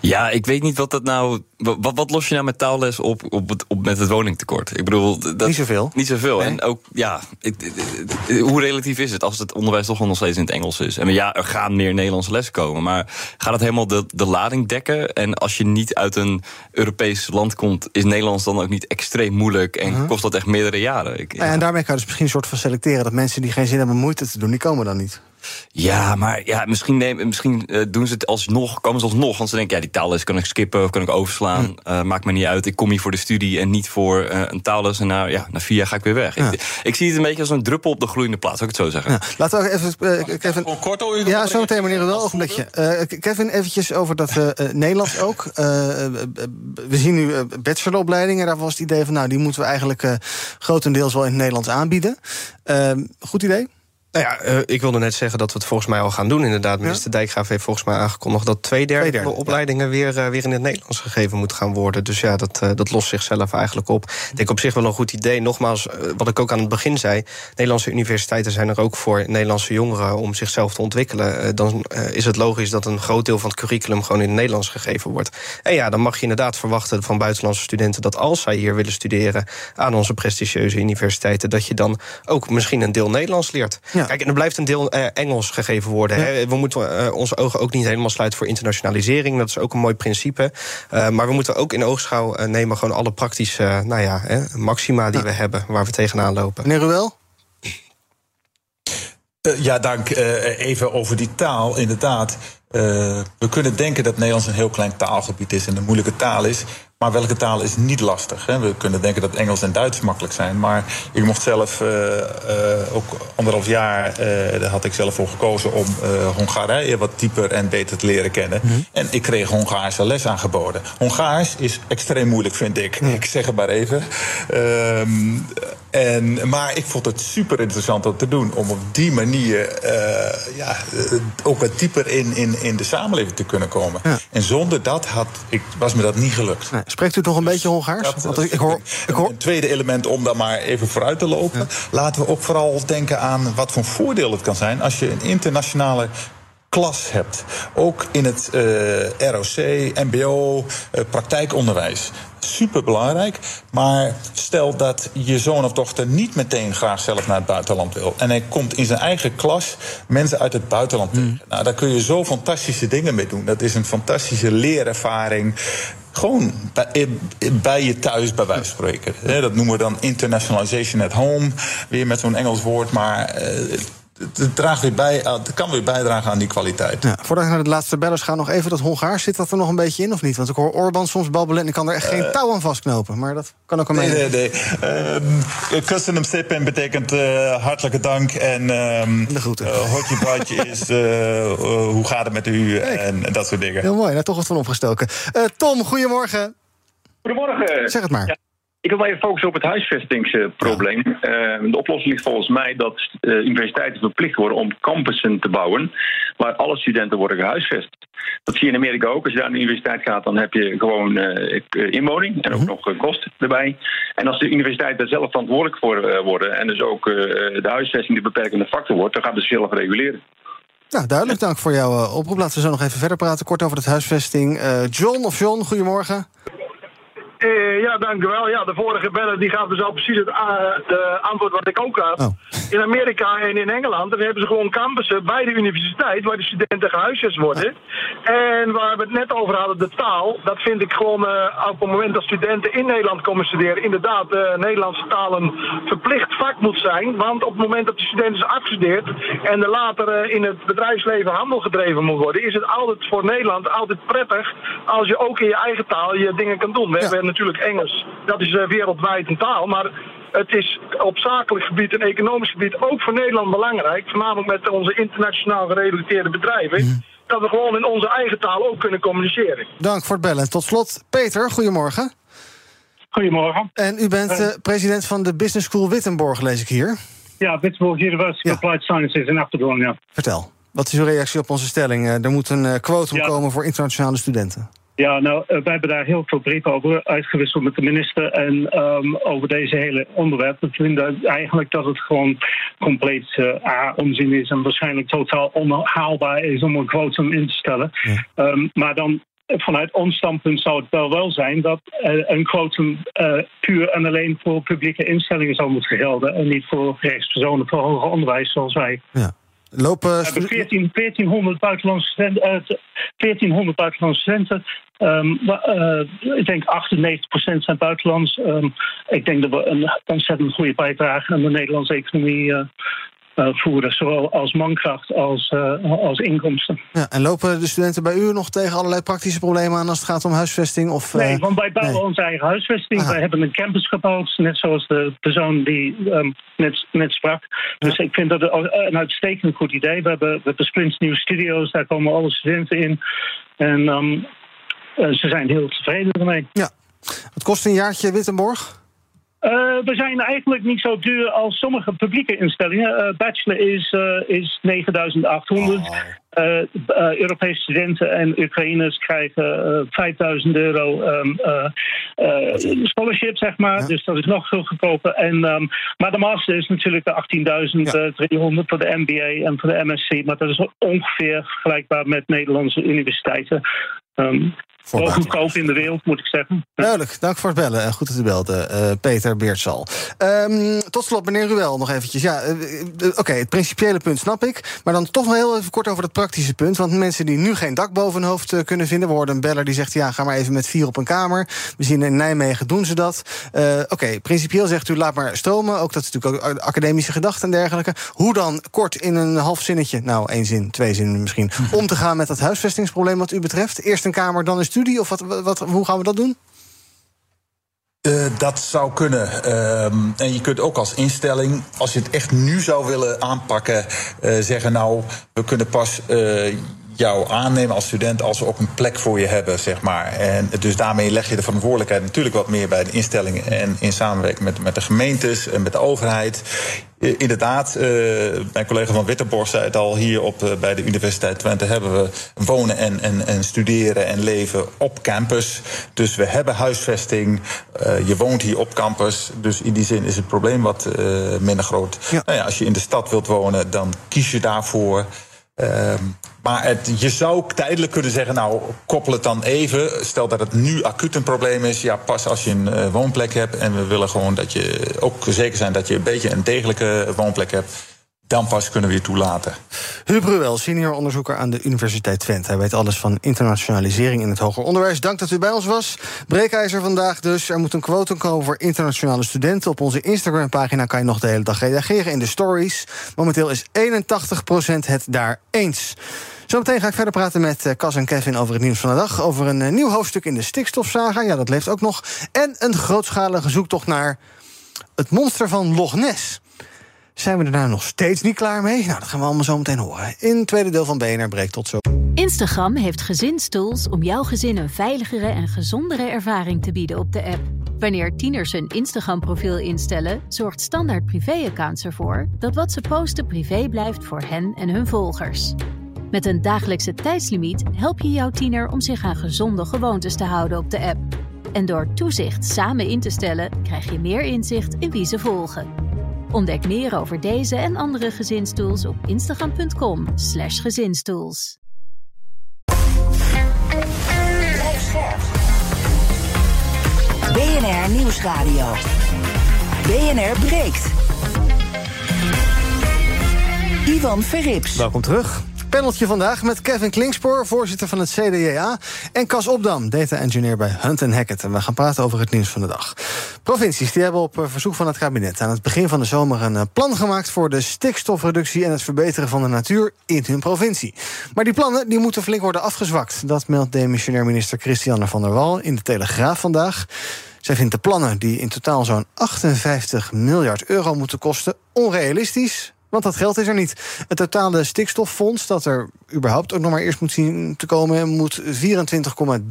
Ja, ik weet niet wat dat nou. Wat, wat los je nou met taalles op, op, het, op met het woningtekort? Ik bedoel, dat, niet zoveel. Niet zoveel. Nee. En ook, ja, ik, hoe relatief is het als het onderwijs toch nog steeds in het Engels is? En ja, er gaan meer Nederlandse lessen komen. Maar gaat het helemaal de, de lading dekken? En als je niet uit een Europees land komt, is Nederlands dan ook niet extreem moeilijk en uh -huh. kost dat echt meerdere jaren? Ik, ja. En daarmee kan je dus misschien een soort van selecteren dat mensen die geen zin hebben moeite te doen, die komen dan niet. Ja, maar ja, misschien, neem, misschien uh, doen ze het alsnog, komen ze alsnog. Want ze denken, ja, die taalles kan ik skippen of kan ik overslaan. Hm. Uh, maakt me niet uit. Ik kom hier voor de studie en niet voor uh, een taalles. En na, ja, na vier jaar ga ik weer weg. Ja. Ik, ik, zie het een beetje als een druppel op de gloeiende plaats, zou ik het zo zeggen. Ja. Laten we even... Kevin, kort ja, zo meteen meneer wel, ogenblikje. Kevin, eventjes over dat Nederlands ook. we zien nu bacheloropleidingen. Daar was het idee van, nou, die moeten we eigenlijk grotendeels wel in het Nederlands aanbieden. Ehm, goed idee? Nou ja, uh, ik wilde net zeggen dat we het volgens mij al gaan doen. Inderdaad, minister ja? Dijkgraaf heeft volgens mij aangekondigd... dat twee derde, twee derde opleidingen weer, uh, weer in het Nederlands gegeven moet gaan worden. Dus ja, dat, uh, dat lost zichzelf eigenlijk op. Ik denk op zich wel een goed idee. Nogmaals, wat ik ook aan het begin zei... Nederlandse universiteiten zijn er ook voor Nederlandse jongeren... om zichzelf te ontwikkelen. dan is het logisch dat een groot deel van het curriculum... gewoon in het Nederlands gegeven wordt. En ja, dan mag je inderdaad verwachten van buitenlandse studenten... dat als zij hier willen studeren aan onze prestigieuze universiteiten... dat je dan ook misschien een deel Nederlands leert. Ja. Kijk, en er blijft een deel uh, Engels gegeven worden. Ja. Hè. We moeten uh, onze ogen ook niet helemaal sluiten voor internationalisering. Dat is ook een mooi principe. Uh, maar we moeten ook in oogschouw nemen gewoon alle praktische nou ja, hè, maxima die ja. we hebben, waar we tegenaan lopen. Meneer Ruel? Uh, ja, dank. Uh, even over die taal. Inderdaad, uh, we kunnen denken dat Nederlands een heel klein taalgebied is en een moeilijke taal is. Maar welke taal is niet lastig? Hè? We kunnen denken dat Engels en Duits makkelijk zijn. Maar ik mocht zelf uh, uh, ook anderhalf jaar, uh, daar had ik zelf voor gekozen om Hongarije wat dieper en beter te leren kennen. Mm -hmm. En ik kreeg Hongaarse les aangeboden. Hongaars is extreem moeilijk, vind ik. Mm. Ik zeg het maar even. En, maar ik vond het super interessant om te doen. Om op die manier ja, ook wat dieper in, in, in de samenleving te kunnen komen. Ja. En zonder dat had ik, was me dat niet gelukt. Nee. Spreekt u nog een beetje Hongaars? Dat, Want ik hoor, ik hoor... Een tweede element om daar maar even vooruit te lopen. Ja. Laten we ook vooral denken aan wat voor voordeel het kan zijn als je een internationale klas hebt. Ook in het uh, ROC, MBO, uh, praktijkonderwijs. Super belangrijk. Maar stel dat je zoon of dochter niet meteen graag zelf naar het buitenland wil. En hij komt in zijn eigen klas mensen uit het buitenland tegen. Mm. Nou, daar kun je zo fantastische dingen mee doen. Dat is een fantastische leerervaring gewoon bij, bij, je thuis, bij wijze van spreken. Dat noemen we dan internationalization at home. Weer met zo'n Engels woord. Maar het, draagt weer bij, het kan weer bijdragen aan die kwaliteit. Ja, voordat ik naar de laatste bellers ga, nog even dat Hongaars. Zit dat er nog een beetje in of niet? Want ik hoor Orbán soms babbelen en ik kan er echt geen uh, touw aan vastknopen. Maar dat kan ook een Nee, nee, nee. Uh, Kussen hem betekent uh, hartelijke dank. En um, de groeten. hotje badje is hoe gaat het met u en, en, dat soort dingen. Heel mooi, daar toch wat van opgestoken. Tom, goedemorgen. Goedemorgen. Zeg het maar. Ja. Ik wil even focussen op het huisvestingsprobleem. Ja. Uh, de oplossing ligt volgens mij dat uh, universiteiten verplicht worden om campussen te bouwen waar alle studenten worden gehuisvest. Dat zie je in Amerika ook. Als je daar naar de universiteit gaat, dan heb je gewoon uh, inwoning en ook -hmm. nog kosten erbij. En als de universiteiten daar zelf verantwoordelijk voor worden en dus ook de huisvesting de beperkende factor wordt, dan gaan ze zelf reguleren. Nou, duidelijk. Dank voor jouw oproep. Laten we zo nog even verder praten. Kort over het huisvesting. John of John, goedemorgen. Uh, ja, dank u wel. Ja, de vorige beller die gaf dus al precies het uh, de antwoord wat ik ook had. Oh. In Amerika en in Engeland dan hebben ze gewoon campussen bij de universiteit waar de studenten gehuisvest worden. En waar we het net over hadden, de taal, dat vind ik gewoon uh, op het moment dat studenten in Nederland komen studeren, inderdaad de Nederlandse taal een verplicht vak moet zijn. Want op het moment dat de student is afgestudeerd en er later in het bedrijfsleven handel gedreven moet worden, is het altijd voor Nederland altijd prettig als je ook in je eigen taal je dingen kan doen. We ja. hebben natuurlijk Engels, dat is uh, wereldwijd een taal, maar het is op zakelijk gebied en economisch gebied ook voor Nederland belangrijk, voornamelijk met onze internationaal gerelateerde bedrijven, mm. dat we gewoon in onze eigen taal ook kunnen communiceren. Dank voor het bellen. Tot slot, Peter, goedemorgen. Goedemorgen. En u bent uh, president van de Business School Wittenborg, lees ik hier. Ja, Wittenborg University of ja. Applied Sciences in Apeldoorn, ja. Vertel, wat is uw reactie op onze stelling? Er moet een quotum ja. komen voor internationale studenten. Ja, nou, wij hebben daar heel veel brieven over uitgewisseld met de minister. En um, over deze hele onderwerp. We vinden eigenlijk dat het gewoon compleet uh, A, onzin is. En waarschijnlijk totaal onhaalbaar is om een quotum in te stellen. Ja. Um, maar dan vanuit ons standpunt zou het wel wel zijn dat uh, een quotum uh, puur en alleen voor publieke instellingen zou moeten gelden. En niet voor rechtspersonen voor hoger onderwijs zoals wij. Ja. Lopen... We hebben 14, 1400 buitenlandse. Uh, 1400 buitenlandse studenten. Um, uh, ik denk 98% zijn buitenlands. Um, ik denk dat we een ontzettend goede bijdrage aan de Nederlandse economie uh, voeren. Zowel als mankracht als, uh, als inkomsten. Ja, en lopen de studenten bij u nog tegen allerlei praktische problemen aan als het gaat om huisvesting? Of. Nee, want wij bouwen nee. onze eigen huisvesting. Aha. Wij hebben een campus gebouwd, net zoals de persoon die um, net, net sprak. Dus ja. ik vind dat een uitstekend goed idee. We hebben, we hebben splintsnieuwe studio's, daar komen alle studenten in. En um, ze zijn heel tevreden ermee. Ja. Wat kost een jaartje Wittenborg? Uh, we zijn eigenlijk niet zo duur als sommige publieke instellingen. Uh, bachelor is, uh, is 9800. Oh. Europese studenten en Oekraïners krijgen 5000 euro um, scholarship, zeg maar. Ja. Dus dat is nog veel goedkoper. En, um, maar de master is natuurlijk de 18.300 ja. voor de MBA en voor de MSc. Maar dat is ongeveer vergelijkbaar met Nederlandse universiteiten. Um, wel goedkoop in de wereld, moet ik zeggen. Duidelijk, dank voor het bellen. Goed dat u belde, uh, Peter Beertsal. Um, tot slot, meneer Ruel, nog eventjes. Ja, uh, Oké, okay, het principiële punt snap ik. Maar dan toch nog heel even kort over het praktische punt. Want mensen die nu geen dak boven hun hoofd kunnen vinden... we hoorden een beller die zegt, ja, ga maar even met vier op een kamer. We zien in Nijmegen doen ze dat. Oké, principieel zegt u, laat maar stromen. Ook dat is natuurlijk ook academische gedachten en dergelijke. Hoe dan kort in een half zinnetje, nou, één zin, twee zinnen misschien... om te gaan met dat huisvestingsprobleem wat u betreft? Eerst een kamer, dan een studie? Of wat, wat, hoe gaan we dat doen? Uh, dat zou kunnen. Uh, en je kunt ook als instelling, als je het echt nu zou willen aanpakken, uh, zeggen: Nou, we kunnen pas jou aannemen als student als we ook een plek voor je hebben, zeg maar. En dus daarmee leg je de verantwoordelijkheid natuurlijk wat meer bij de instellingen en in samenwerking met, met de gemeentes en met de overheid. Inderdaad, uh, mijn collega van Wittenborg zei het al, hier op, uh, bij de Universiteit Twente hebben we wonen en, en, en studeren en leven op campus. Dus we hebben huisvesting, uh, je woont hier op campus. Dus in die zin is het probleem wat minder groot. Ja. Nou ja, als je in de stad wilt wonen, dan kies je daarvoor. Ehm, maar het, je zou tijdelijk kunnen zeggen, nou, koppel het dan even. Stel dat het nu acuut een probleem is. Ja, pas als je een uh, woonplek hebt. En we willen gewoon dat je ook zeker zijn dat je een beetje een degelijke woonplek hebt dan pas kunnen we je toelaten. Huub Ruel, senior onderzoeker aan de Universiteit Twente. Hij weet alles van internationalisering in het hoger onderwijs. Dank dat u bij ons was. Breekijzer vandaag dus. Er moet een quote komen voor internationale studenten. Op onze Instagram-pagina kan je nog de hele dag reageren in de stories. Momenteel is 81% het daar eens. Zometeen ga ik verder praten met Cas en Kevin over het nieuws van de dag. Over een nieuw hoofdstuk in de stikstofsaga. Ja, dat leeft ook nog. En een grootschalige zoektocht naar het monster van Loch Ness. Zijn we er nou nog steeds niet klaar mee? Nou, dat gaan we allemaal zo meteen horen. In het tweede deel van BNR breekt tot zo. Instagram heeft gezinstools om jouw gezin een veiligere en gezondere ervaring te bieden op de app. Wanneer tieners een Instagram-profiel instellen, zorgt Standaard Privé-accounts ervoor dat wat ze posten privé blijft voor hen en hun volgers. Met een dagelijkse tijdslimiet help je jouw tiener om zich aan gezonde gewoontes te houden op de app. En door toezicht samen in te stellen, krijg je meer inzicht in wie ze volgen. Ontdek meer over deze en andere gezinstools op instagram.com slash gezinstools. BNR Nieuwsradio. BNR breekt. Ivan Verrips. Welkom terug paneltje vandaag met Kevin Klingspoor, voorzitter van het CDJA... en Cas Opdam, data engineer bij Hunt Hackett. En we gaan praten over het nieuws van de dag. Provincies die hebben op eh, verzoek van het kabinet... aan het begin van de zomer een eh, plan gemaakt... voor de stikstofreductie en het verbeteren van de natuur in hun provincie. Maar die plannen die moeten flink worden afgezwakt. Dat meldt demissionair minister Christiane van der Wal in de Telegraaf vandaag. Zij vindt de plannen, die in totaal zo'n 58 miljard euro moeten kosten, onrealistisch want dat geld is er niet. Het totale stikstoffonds, dat er überhaupt ook nog maar eerst moet zien te komen, moet 24,3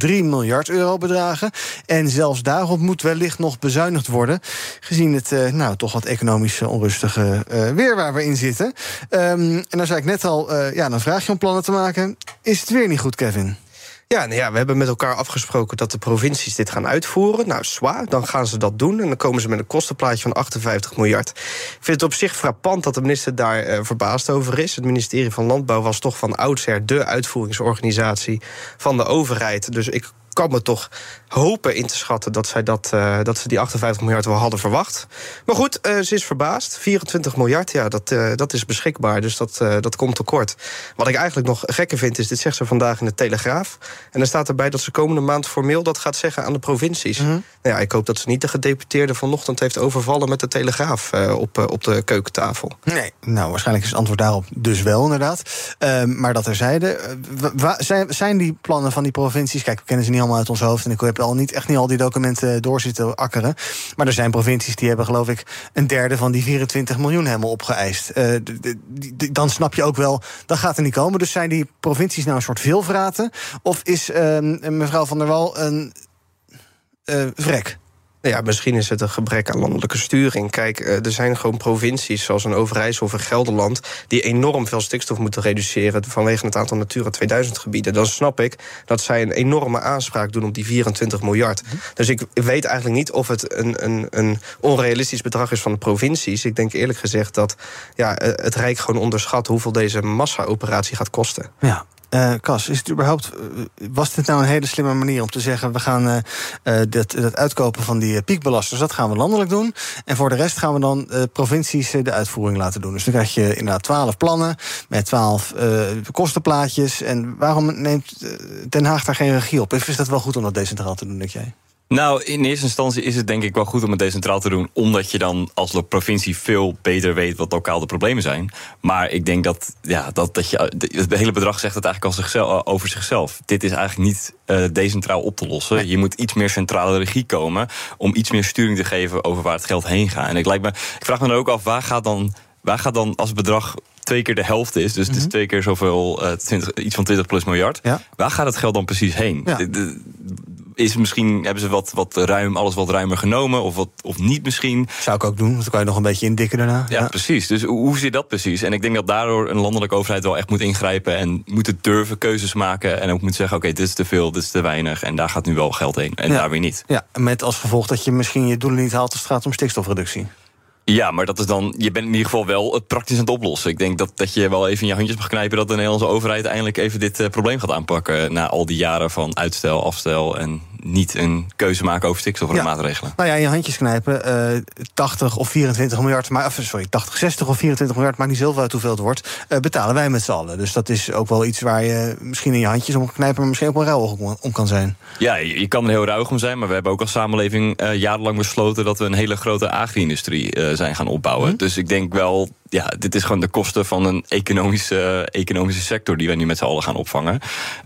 miljard euro bedragen. En zelfs daarop moet wellicht nog bezuinigd worden. Gezien het uh, nou, toch wat economisch onrustige uh, weer waar we in zitten. Um, en dan zei ik net al, uh, ja, dan vraag je om plannen te maken. Is het weer niet goed, Kevin? Ja, nou ja, we hebben met elkaar afgesproken dat de provincies dit gaan uitvoeren. Nou, zwaar, dan gaan ze dat doen. En dan komen ze met een kostenplaatje van 58 miljard. Ik vind het op zich frappant dat de minister daar uh, verbaasd over is. Het ministerie van Landbouw was toch van oudsher de uitvoeringsorganisatie van de overheid. Dus ik kan me toch hopen in te schatten dat, zij dat, uh, dat ze die 58 miljard wel hadden verwacht. Maar goed, uh, ze is verbaasd. 24 miljard, ja, dat, uh, dat is beschikbaar. Dus dat, dat komt tekort. Wat ik eigenlijk nog gekker vind, is dit zegt ze vandaag in de Telegraaf. En dan staat erbij dat ze komende maand formeel dat gaat zeggen aan de provincies. Mm -hmm. nou ja, ik hoop dat ze niet de gedeputeerde vanochtend heeft overvallen met de Telegraaf op, op de keukentafel. Nee, nou, waarschijnlijk is het antwoord daarop dus wel, inderdaad. Ehm, maar dat er zeiden, zijn, zijn die plannen van die provincies, kijk, we kennen ze niet allemaal uit ons hoofd en ik heb al niet, echt niet al die documenten doorzitten akkeren. Maar er zijn provincies die hebben, geloof ik, een derde van die 24 miljoen helemaal opgeëist. Uh, dan snap je ook wel, dat gaat er niet komen. Dus zijn die provincies nou een soort veelvraten? Of is uh, mevrouw van der Wal een uh, vrek? Ja, misschien is het een gebrek aan landelijke sturing. Kijk, er zijn gewoon provincies zoals een Overijssel of een Gelderland... die enorm veel stikstof moeten reduceren vanwege het aantal Natura 2000 gebieden. Dan snap ik dat zij een enorme aanspraak doen op die 24 miljard. Dus ik weet eigenlijk niet of het een, een, een onrealistisch bedrag is van de provincies. Ik denk eerlijk gezegd dat ja, het Rijk gewoon onderschat... hoeveel deze massa-operatie gaat kosten. Ja, Uh, Cas, is het überhaupt, was dit nou een hele slimme manier om te zeggen... we gaan uh, dat, dat uitkopen van die piekbelasters, dat gaan we landelijk doen... en voor de rest gaan we dan provincies de uitvoering laten doen. Dus dan krijg je inderdaad twaalf plannen met twaalf kostenplaatjes. En waarom neemt Den Haag daar geen regie op? Is dat wel goed om dat decentraal te doen, denk jij? Nou, in eerste instantie is het denk ik wel goed om het decentraal te doen, omdat je dan als provincie veel beter weet wat lokaal de problemen zijn. Maar ik denk dat, ja, dat, dat je, het hele bedrag zegt het eigenlijk al zichzelf, over zichzelf. Dit is eigenlijk niet uh, decentraal op te lossen. Je moet iets meer centrale regie komen om iets meer sturing te geven over waar het geld heen gaat. En ik, lijkt me, ik vraag me dan ook af, waar gaat dan, waar gaat dan als het bedrag twee keer de helft is, dus het is mhm. twee keer zoveel, uh, 20, iets van 20 plus miljard. Waar gaat het geld dan precies heen? Ja is misschien, hebben ze wat, wat ruim, alles wat ruimer genomen of, wat, of niet misschien. Zou ik ook doen, want dan kan je nog een beetje indikken daarna. Ja, precies. Dus hoe zit dat precies? En ik denk dat daardoor een landelijke overheid wel echt moet ingrijpen en moet durven keuzes maken. En ook moet zeggen: oké, dit is te veel, dit is te weinig. En daar gaat nu wel geld heen. En daar weer niet. Ja, met als gevolg dat je misschien je doelen niet haalt als het gaat om stikstofreductie. Ja, maar dat is dan, je bent in ieder geval wel het praktisch aan het oplossen. Ik denk dat, dat je wel even in je handjes mag knijpen dat de Nederlandse overheid eindelijk even dit uh, probleem gaat aanpakken. Na al die jaren van uitstel, afstel en niet een keuze maken over stikstofmaatregelen. Nou ja, in je handjes knijpen. Uh, eh, 80 of 24 miljard, maar, sorry, 80, 60 of 24 miljard, maakt niet zoveel uit hoeveel het wordt. Uh, betalen wij met z'n allen. Dus dat is ook wel iets waar je misschien in je handjes om kan knijpen, maar misschien ook wel ruil om kan zijn. Ja, je, kan er heel ruig om zijn, maar we hebben ook als samenleving uh, jarenlang besloten dat we een hele grote agri-industrie zijn gaan opbouwen. Mhm. Dus ik denk wel ja, dit is gewoon de kosten van een economische, economische sector die we nu met z'n allen gaan opvangen.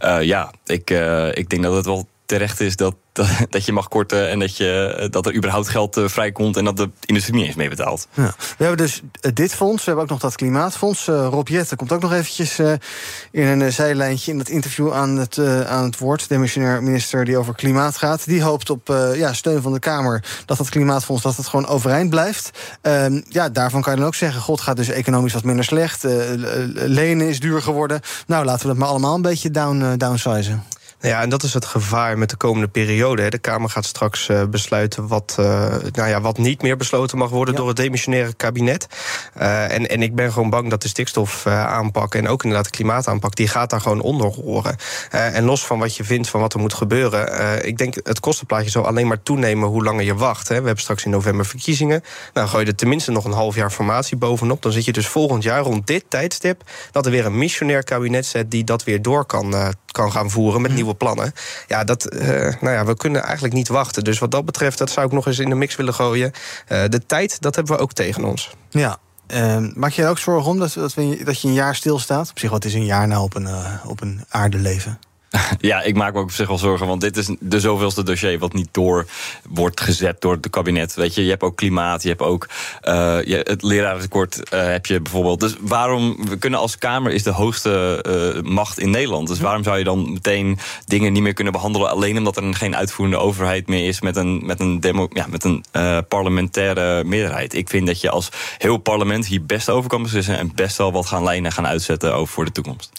Uh, ja, ik, uh, ik denk dat het wel terecht is dat, dat, dat, je mag korten en dat, je, dat er überhaupt geld uh, vrijkomt en dat de industrie niet eens mee betaalt. Ja. We hebben dus eh, dit fonds, we hebben ook nog dat klimaatfonds. Uh, Rob Jette komt ook nog eventjes uh, in een zijlijntje in het interview aan het, aan het woord. De missionair minister die over klimaat gaat. Die hoopt op ja, steun van de Kamer dat dat klimaatfonds dat het gewoon overeind blijft. Ehm, ja, daarvan kan je dan ook zeggen, god gaat dus economisch wat minder slecht. lenen is duur geworden. Nou, laten we dat maar allemaal een beetje down, downsizen. Ja, en dat is het gevaar met de komende periode. De Kamer gaat straks uh, besluiten wat, uh, nou ja, wat niet meer besloten mag worden door het demissionaire kabinet. Uh, en, en ik ben gewoon bang dat de stikstofaanpak en ook inderdaad de klimaataanpak, die gaat daar gewoon onder horen. en los van wat je vindt van wat er moet gebeuren, ik denk het kostenplaatje zal alleen maar toenemen hoe langer je wacht. Hè. We hebben straks in november verkiezingen. Nou, gooi je er tenminste nog een half jaar formatie bovenop. Dan zit je dus volgend jaar rond dit tijdstip dat er weer een missionair kabinet zet die dat weer door kan, kan gaan voeren met hm. Plannen. Ja, dat, uh, nou ja, we kunnen eigenlijk niet wachten. Dus wat dat betreft, dat zou ik nog eens in de mix willen gooien. Uh, de tijd, dat hebben we ook tegen ons. Ja, uh, maak je er ook zorgen om dat, dat, we, dat je een jaar stilstaat? Op zich, wat is een jaar nou op een, uh, op een aardeleven? Ja, ik maak me ook op zich wel zorgen, want dit is de zoveelste dossier wat niet door wordt gezet door het kabinet. Weet je, je hebt ook klimaat, je hebt ook uh, je, het lerarentekort uh, heb je bijvoorbeeld. Dus waarom, we kunnen als Kamer is de hoogste uh, macht in Nederland. Dus waarom zou je dan meteen dingen niet meer kunnen behandelen alleen omdat er geen uitvoerende overheid meer is met een, met een, demo, ja, met een parlementaire meerderheid? Ik vind dat je als heel parlement hier best over kan beslissen en best wel wat gaan lijnen gaan uitzetten over voor de toekomst.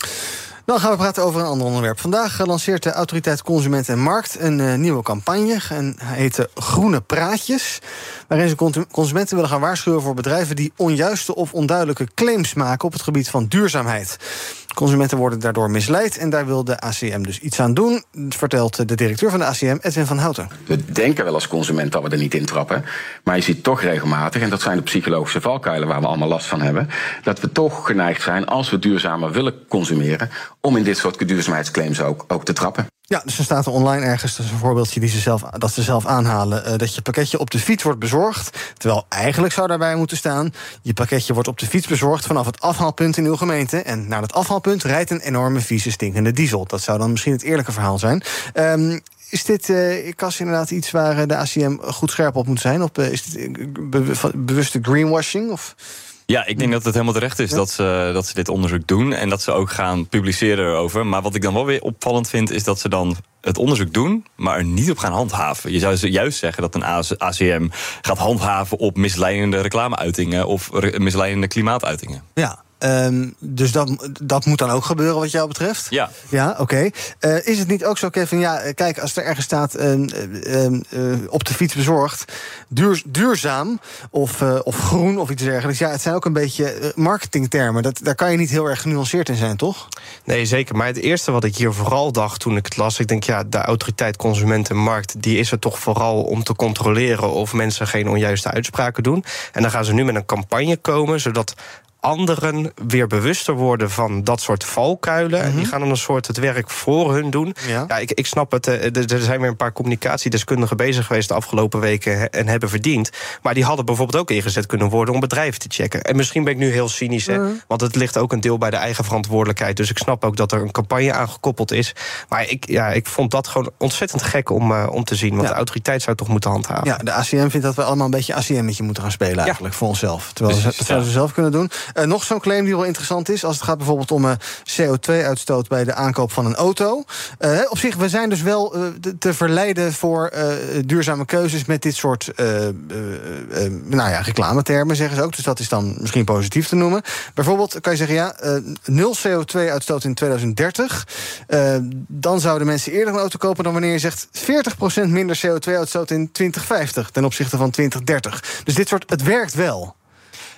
Dan gaan we praten over een ander onderwerp. Vandaag lanceert de Autoriteit Consument en Markt een uh, nieuwe campagne. En heet Groene Praatjes. Waarin ze consumenten willen gaan waarschuwen voor bedrijven die onjuiste of onduidelijke claims maken op het gebied van duurzaamheid. Consumenten worden daardoor misleid en daar wil de ACM dus iets aan doen, vertelt de directeur van de ACM, Edwin van Houten. We denken wel als consument dat we er niet in trappen, maar je ziet toch regelmatig, en dat zijn de psychologische valkuilen waar we allemaal last van hebben, dat we toch geneigd zijn, als we duurzamer willen consumeren, om in dit soort duurzaamheidsclaims ook, ook te trappen. Ja, dus er staat er online ergens, dat is een voorbeeldje die ze zelf, dat ze zelf aanhalen, uh, dat je pakketje op de fiets wordt bezorgd. Terwijl eigenlijk zou daarbij moeten staan: je pakketje wordt op de fiets bezorgd vanaf het afhaalpunt in uw gemeente. En naar het afhaalpunt rijdt een enorme vieze stinkende diesel. Dat zou dan misschien het eerlijke verhaal zijn. Um, is dit, uh, eh, Kas, inderdaad iets waar eh, de ACM goed scherp op moet zijn? Uh, is dit bewuste greenwashing? Of? Ja, ik denk dat het helemaal terecht is dat, ze, dat ze dit onderzoek doen en dat ze ook gaan publiceren erover. Maar wat ik dan wel weer opvallend vind, is dat ze dan het onderzoek doen, maar er niet op gaan handhaven. Je zou juist zeggen dat een ACM gaat handhaven op misleidende reclameuitingen of misleidende klimaatuitingen. Ja, Ehm, dus dat, dat moet dan ook gebeuren wat jou betreft? Ja. Ja, oké. Eh, is het niet ook zo, Kevin, ja, kijk, als er ergens staat ehm, ehm, eh, op de fiets bezorgd, duur, duurzaam of, eh, of groen of iets dergelijks. Ja, het zijn ook een beetje marketingtermen. Dat, daar kan je niet heel erg genuanceerd in zijn, toch? Nee, zeker. Maar het eerste wat ik hier vooral dacht toen ik het las, ik denk, ja, de autoriteit Consumentenmarkt, die is er toch vooral om te controleren of mensen geen onjuiste uitspraken doen. En dan gaan ze nu met een campagne komen, zodat anderen weer bewuster worden van dat soort valkuilen. En die gaan dan een soort het werk voor hun doen. Ja, ik, ik snap het. Er zijn weer een paar communicatiedeskundigen bezig geweest de afgelopen weken en hebben verdiend. Maar die hadden bijvoorbeeld ook ingezet kunnen worden om bedrijven te checken. En misschien ben ik nu heel cynisch, hè, want het ligt ook een deel bij de eigen verantwoordelijkheid. Dus ik snap ook dat er een campagne aangekoppeld is. Maar ik, ja, ik vond dat gewoon ontzettend gek om, uh, om te zien. Want de autoriteit zou toch moeten handhaven. Ja, de ACM vindt dat we allemaal een beetje ACM'tje moeten gaan spelen eigenlijk voor onszelf. Terwijl ze, dat zouden ze zelf kunnen doen. Uh, nog zo'n claim die wel interessant is, als het gaat bijvoorbeeld om uh, CO2-uitstoot bij de aankoop van een auto. Uh, op zich, we zijn dus wel te verleiden voor duurzame keuzes met dit soort nou ja, reclametermen, zeggen ze ook. Dus dat is dan misschien positief te noemen. Bijvoorbeeld kan je zeggen, ja, nul CO2-uitstoot in 2030. dan zouden mensen eerder een auto kopen dan wanneer je zegt 40% minder CO2-uitstoot in 2050 ten opzichte van 2030. Dus dit soort, het werkt wel.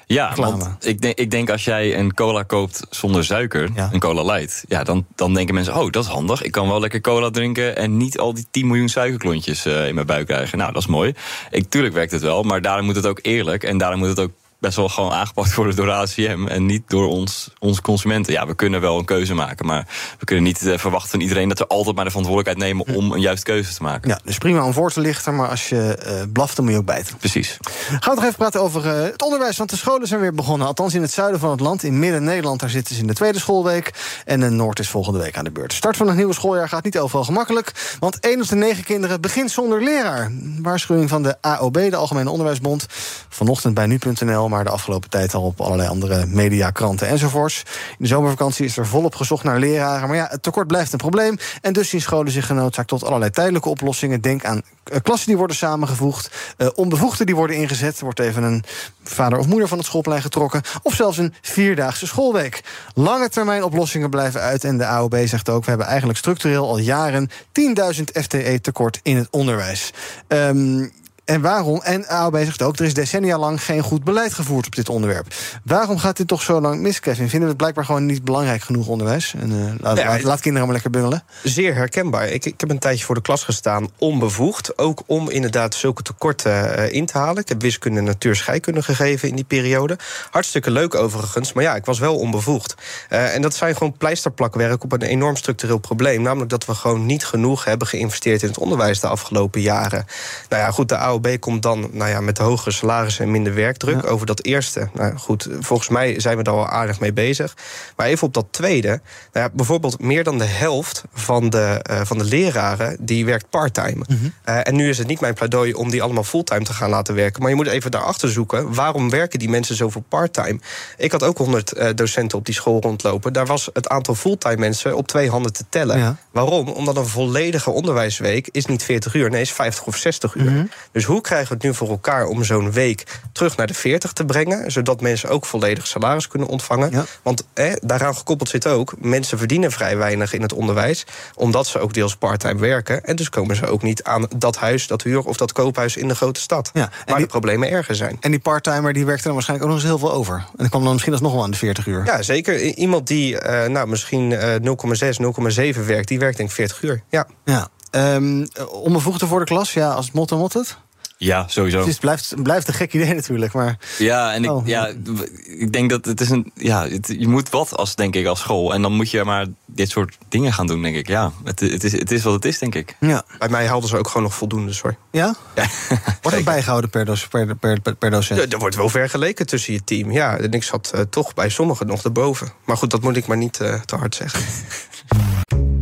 Ja, want ik denk, ik denk als jij een cola koopt zonder suiker, een cola light, ja, dan, dan denken mensen, oh, dat is handig. Ik kan wel lekker cola drinken en niet al die 10 miljoen suikerklontjes uh, in mijn buik krijgen. Nou, dat is mooi. Ik, tuurlijk werkt het wel, maar daarom moet het ook eerlijk en daarom moet het ook best wel gewoon aangepakt worden door de ACM en niet door ons, onze consumenten. Ja, we kunnen wel een keuze maken, maar we kunnen niet uh, verwachten van iedereen dat we altijd maar de verantwoordelijkheid nemen om een juiste keuze te maken. Ja, dus prima om voor te lichten, maar als je uh, blaft, dan moet je ook bijten. Precies. Gaan we nog even praten over uh, het onderwijs, want de scholen zijn weer begonnen. Althans in het zuiden van het land, in Midden-Nederland, daar zitten ze in de tweede schoolweek. En de Noord is volgende week aan de beurt. De start van het nieuwe schooljaar gaat niet overal gemakkelijk, want één op de negen kinderen begint zonder leraar. Waarschuwing van de AOB, de Algemene Onderwijsbond, vanochtend bij nu.nl, maar de afgelopen tijd al op allerlei andere media, kranten enzovoorts. In de zomervakantie is er volop gezocht naar leraren. Maar ja, het tekort blijft een probleem. En dus zien scholen zich genoodzaakt tot allerlei tijdelijke oplossingen. Denk aan uh, klassen die worden samengevoegd, uh, onbevoegden die worden ingezet. Er wordt even een vader of moeder van het schoolplein getrokken. Of zelfs een vierdaagse schoolweek. Lange termijn oplossingen blijven uit. En de AOB zegt ook: we hebben eigenlijk structureel al jaren 10.000 FTE tekort in het onderwijs. Um, en waarom? En AOB zegt ook, er is decennia lang geen goed beleid gevoerd op dit onderwerp. Waarom gaat dit toch zo lang mis, Kevin? Vinden we het blijkbaar gewoon niet belangrijk genoeg onderwijs? En, uh, laat, ja, laat, laat, kinderen maar lekker bungelen. Zeer herkenbaar. Ik, ik heb een tijdje voor de klas gestaan, onbevoegd. Ook om inderdaad zulke tekorten uh, in te halen. Ik heb wiskunde, natuur, scheikunde gegeven in die periode. Hartstikke leuk overigens, maar ja, ik was wel onbevoegd. Uh, en dat zijn gewoon pleisterplakwerk op een enorm structureel probleem. Namelijk dat we gewoon niet genoeg hebben geïnvesteerd in het onderwijs de afgelopen jaren. Nou ja, goed, de AOB komt dan nou ja, met de hogere salarissen en minder werkdruk. Ja. Over dat eerste, nou goed, volgens mij zijn we daar al aardig mee bezig. Maar even op dat tweede. Nou ja, bijvoorbeeld meer dan de helft van de, uh, van de leraren die werkt parttime. Mm -hmm. uh, en nu is het niet mijn pleidooi om die allemaal fulltime te gaan laten werken. Maar je moet even daarachter zoeken. Waarom werken die mensen zoveel parttime? Ik had ook 100 uh, docenten op die school rondlopen. Daar was het aantal fulltime mensen op twee handen te tellen. Ja. Waarom? Omdat een volledige onderwijsweek is niet 40 uur, nee, is 50 of 60 uur. Mm -hmm. Dus hoe krijgen we het nu voor elkaar om zo'n week terug naar de 40 te brengen, zodat mensen ook volledig salaris kunnen ontvangen? Ja. Want eh, daaraan gekoppeld zit ook, mensen verdienen vrij weinig in het onderwijs, omdat ze ook deels parttime werken. En dus komen ze ook niet aan dat huis, dat huur of dat koophuis in de grote stad. Ja, waar die, de problemen erger zijn. En die parttimer die werkt er dan waarschijnlijk ook nog eens heel veel over. En dan kwam dan misschien alsnog wel aan de 40 uur. Ja, zeker. Iemand die uh, nou, misschien uh, 0,6, 0,7 werkt, die werkt denk ik 40 uur. Ja. ja. Um, onbevoegde voor de klas, ja, als het motto mot het? Ja, sowieso. Dus het blijft, blijft een gek idee natuurlijk. Maar... Ja, en ik, oh. ja, ik denk dat het is een. Ja, het, je moet wat als, denk ik, als school. En dan moet je maar dit soort dingen gaan doen, denk ik. Ja, het, het, is, het is wat het is, denk ik. Ja. Bij mij hadden ze ook gewoon nog voldoende, sorry. Ja? ja. Wordt het bijgehouden per, dos, per, per, per, docent? Ja, er wordt wel vergeleken tussen je team. Ja, en ik zat uh, toch bij sommigen nog erboven. Maar goed, dat moet ik maar niet uh, te hard zeggen.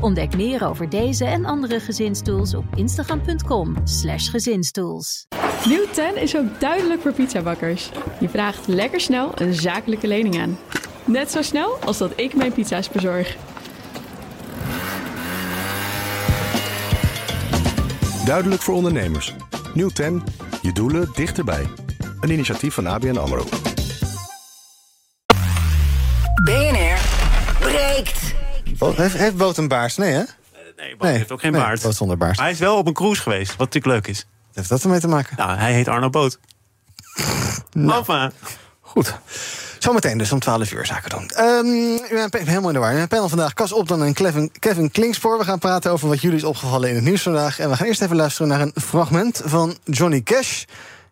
Ontdek meer over deze en andere gezinstools op instagram.com slash gezinstools. Nieuw 10 is ook duidelijk voor pizzabakkers. Je vraagt lekker snel een zakelijke lening aan. Net zo snel als dat ik mijn pizza's bezorg. Duidelijk voor ondernemers. Nieuw 10. Je doelen dichterbij. Een initiatief van ABN AMRO. BNR. Bo- heeft, heeft Boot een baars? Nee, hè? Nee, Boot heeft ook geen nee, baard. Boot zonder baars. Maar hij is wel op een cruise geweest, wat natuurlijk leuk is. Wat heeft dat ermee te maken? Nou, hij heet Arno Boot. Nou. Goed. Zometeen dus om 12 uur zaken doen. Ehm, ik ben helemaal in de war. In mijn panel vandaag Cas Opdan en Kevin, Kevin Klingspoor. We gaan praten over wat jullie is opgevallen in het nieuws vandaag. En we gaan eerst even luisteren naar een fragment van Johnny Cash...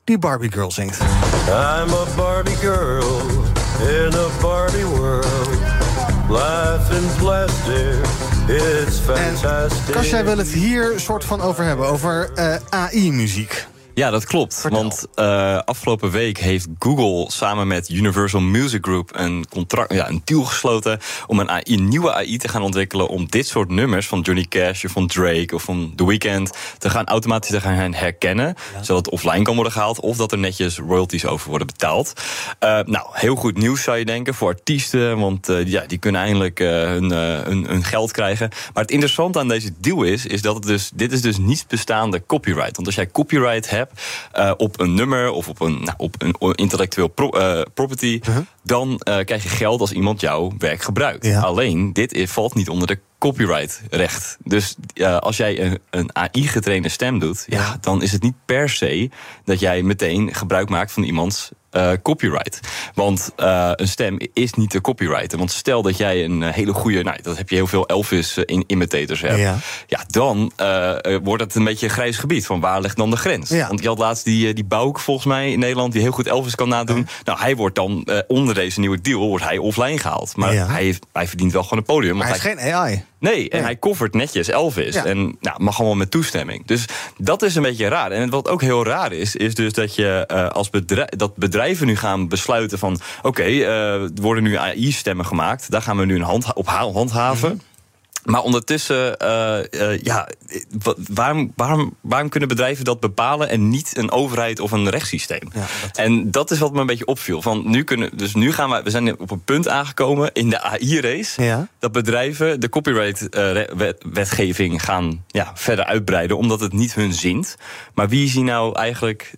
die Barbie Girl zingt. I'm a Barbie girl in a Barbie world. Life it's fantastic. Cas, jij wil het hier soort van over hebben, over eh, AI-muziek. Ja, dat klopt. Want uh, afgelopen week heeft Google samen met Universal Music Group een, contract, ja, een deal gesloten om een, AI, een nieuwe AI te gaan ontwikkelen om dit soort nummers van Johnny Cash of van Drake of van The Weeknd te gaan automatisch te gaan herkennen, zodat het offline kan worden gehaald of dat er netjes royalties over worden betaald. Uh, nou, heel goed nieuws zou je denken voor artiesten, want uh, ja, die kunnen eindelijk hun, hun, hun, geld krijgen. Maar het interessante aan deze deal is, is dat het dus, dit is dus niet bestaande copyright. Want als jij copyright hebt uh, op een nummer of op een, nou, op een intellectueel pro, uh, property, uh -huh. dan uh, krijg je geld als iemand jouw werk gebruikt. Ja. Alleen, dit is, valt niet onder de copyrightrecht. Dus als jij een, een AI-getrainde stem doet, ja, dan is het niet per se dat jij meteen gebruik maakt van iemands uh, copyright. Want uh, een stem is niet te copyrighten. Want stel dat jij een hele goede, nou, dat heb je heel veel Elvis-imitators hebt. Ja, ja dan uh, wordt het een beetje een grijs gebied. Van waar ligt dan de grens? Ja. Want je had laatst die, die Bouk volgens mij in Nederland, die heel goed Elvis kan nadoen. Ja. Nou, hij wordt dan onder deze nieuwe deal wordt hij offline gehaald. Maar hij, heeft, hij verdient wel gewoon een podium. Maar hij is geen AI. Nee, en hij covert netjes Elvis. Ja. En nou, mag allemaal met toestemming. Dus dat is een beetje raar. En wat ook heel raar is, is dus dat je uh, als bedrijf, dat bedrijven nu gaan besluiten van... oké, okay, uh, er worden nu AI-stemmen gemaakt. Daar gaan we nu een hand, op handhaven. Mm -hmm. Maar ondertussen, uh, uh, ja, waarom, waarom, waarom kunnen bedrijven dat bepalen en niet een overheid of een rechtssysteem? Ja, dat... En dat is wat me een beetje opviel. Van nu kunnen, dus nu gaan we, we zijn op een punt aangekomen in de AI-race ja. dat bedrijven de copyright-wetgeving gaan ja, verder uitbreiden, omdat het niet hun zint. Maar wie is hier nou eigenlijk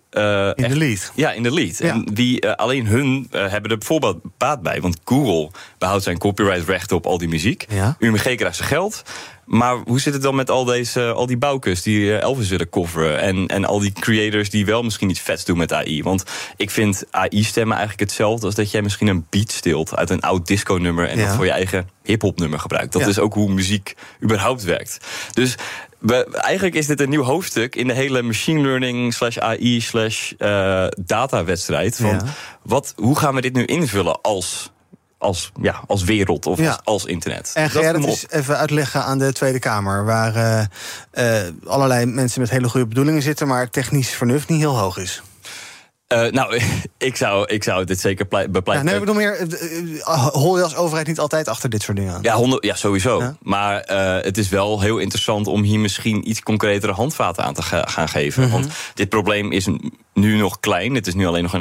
in de lead? Ja, in de lead. Ja. En wie alleen hun hebben er bijvoorbeeld baat bij, want Google behoudt zijn copyright-rechten op al die muziek. Ja. UMG krijgt zijn geld. Maar hoe zit het dan met al, deze, al die bouwkes die Elvis willen coveren? En, en al die creators die wel misschien iets vets doen met AI? Want ik vind AI-stemmen eigenlijk hetzelfde als dat jij misschien een beat stilt uit een oud disco-nummer en Ja. dat voor je eigen hip-hop nummer gebruikt. Dat Ja. is ook hoe muziek überhaupt werkt. Dus we, eigenlijk is dit een nieuw hoofdstuk in de hele machine learning slash AI slash eh, data-wedstrijd. Van Ja. wat, hoe gaan we dit nu invullen als, als, ja, als wereld of Ja. als, als internet? En ga Dat jij dat eens even uitleggen aan de Tweede Kamer... waar eh, eh, allerlei mensen met hele goede bedoelingen zitten... maar technisch vernuft niet heel hoog is? Eh, nou, ik zou, ik zou dit zeker plei- Ja, bepleiten. nee, bedoel meer, eh, eh, hol je als overheid niet altijd achter dit soort dingen aan? Ja, honderd, ja sowieso. Ja. Maar het is wel heel interessant om hier misschien iets concretere handvaten aan te ga- gaan geven. Mhm. Want dit probleem is nu nog klein. Het is nu alleen nog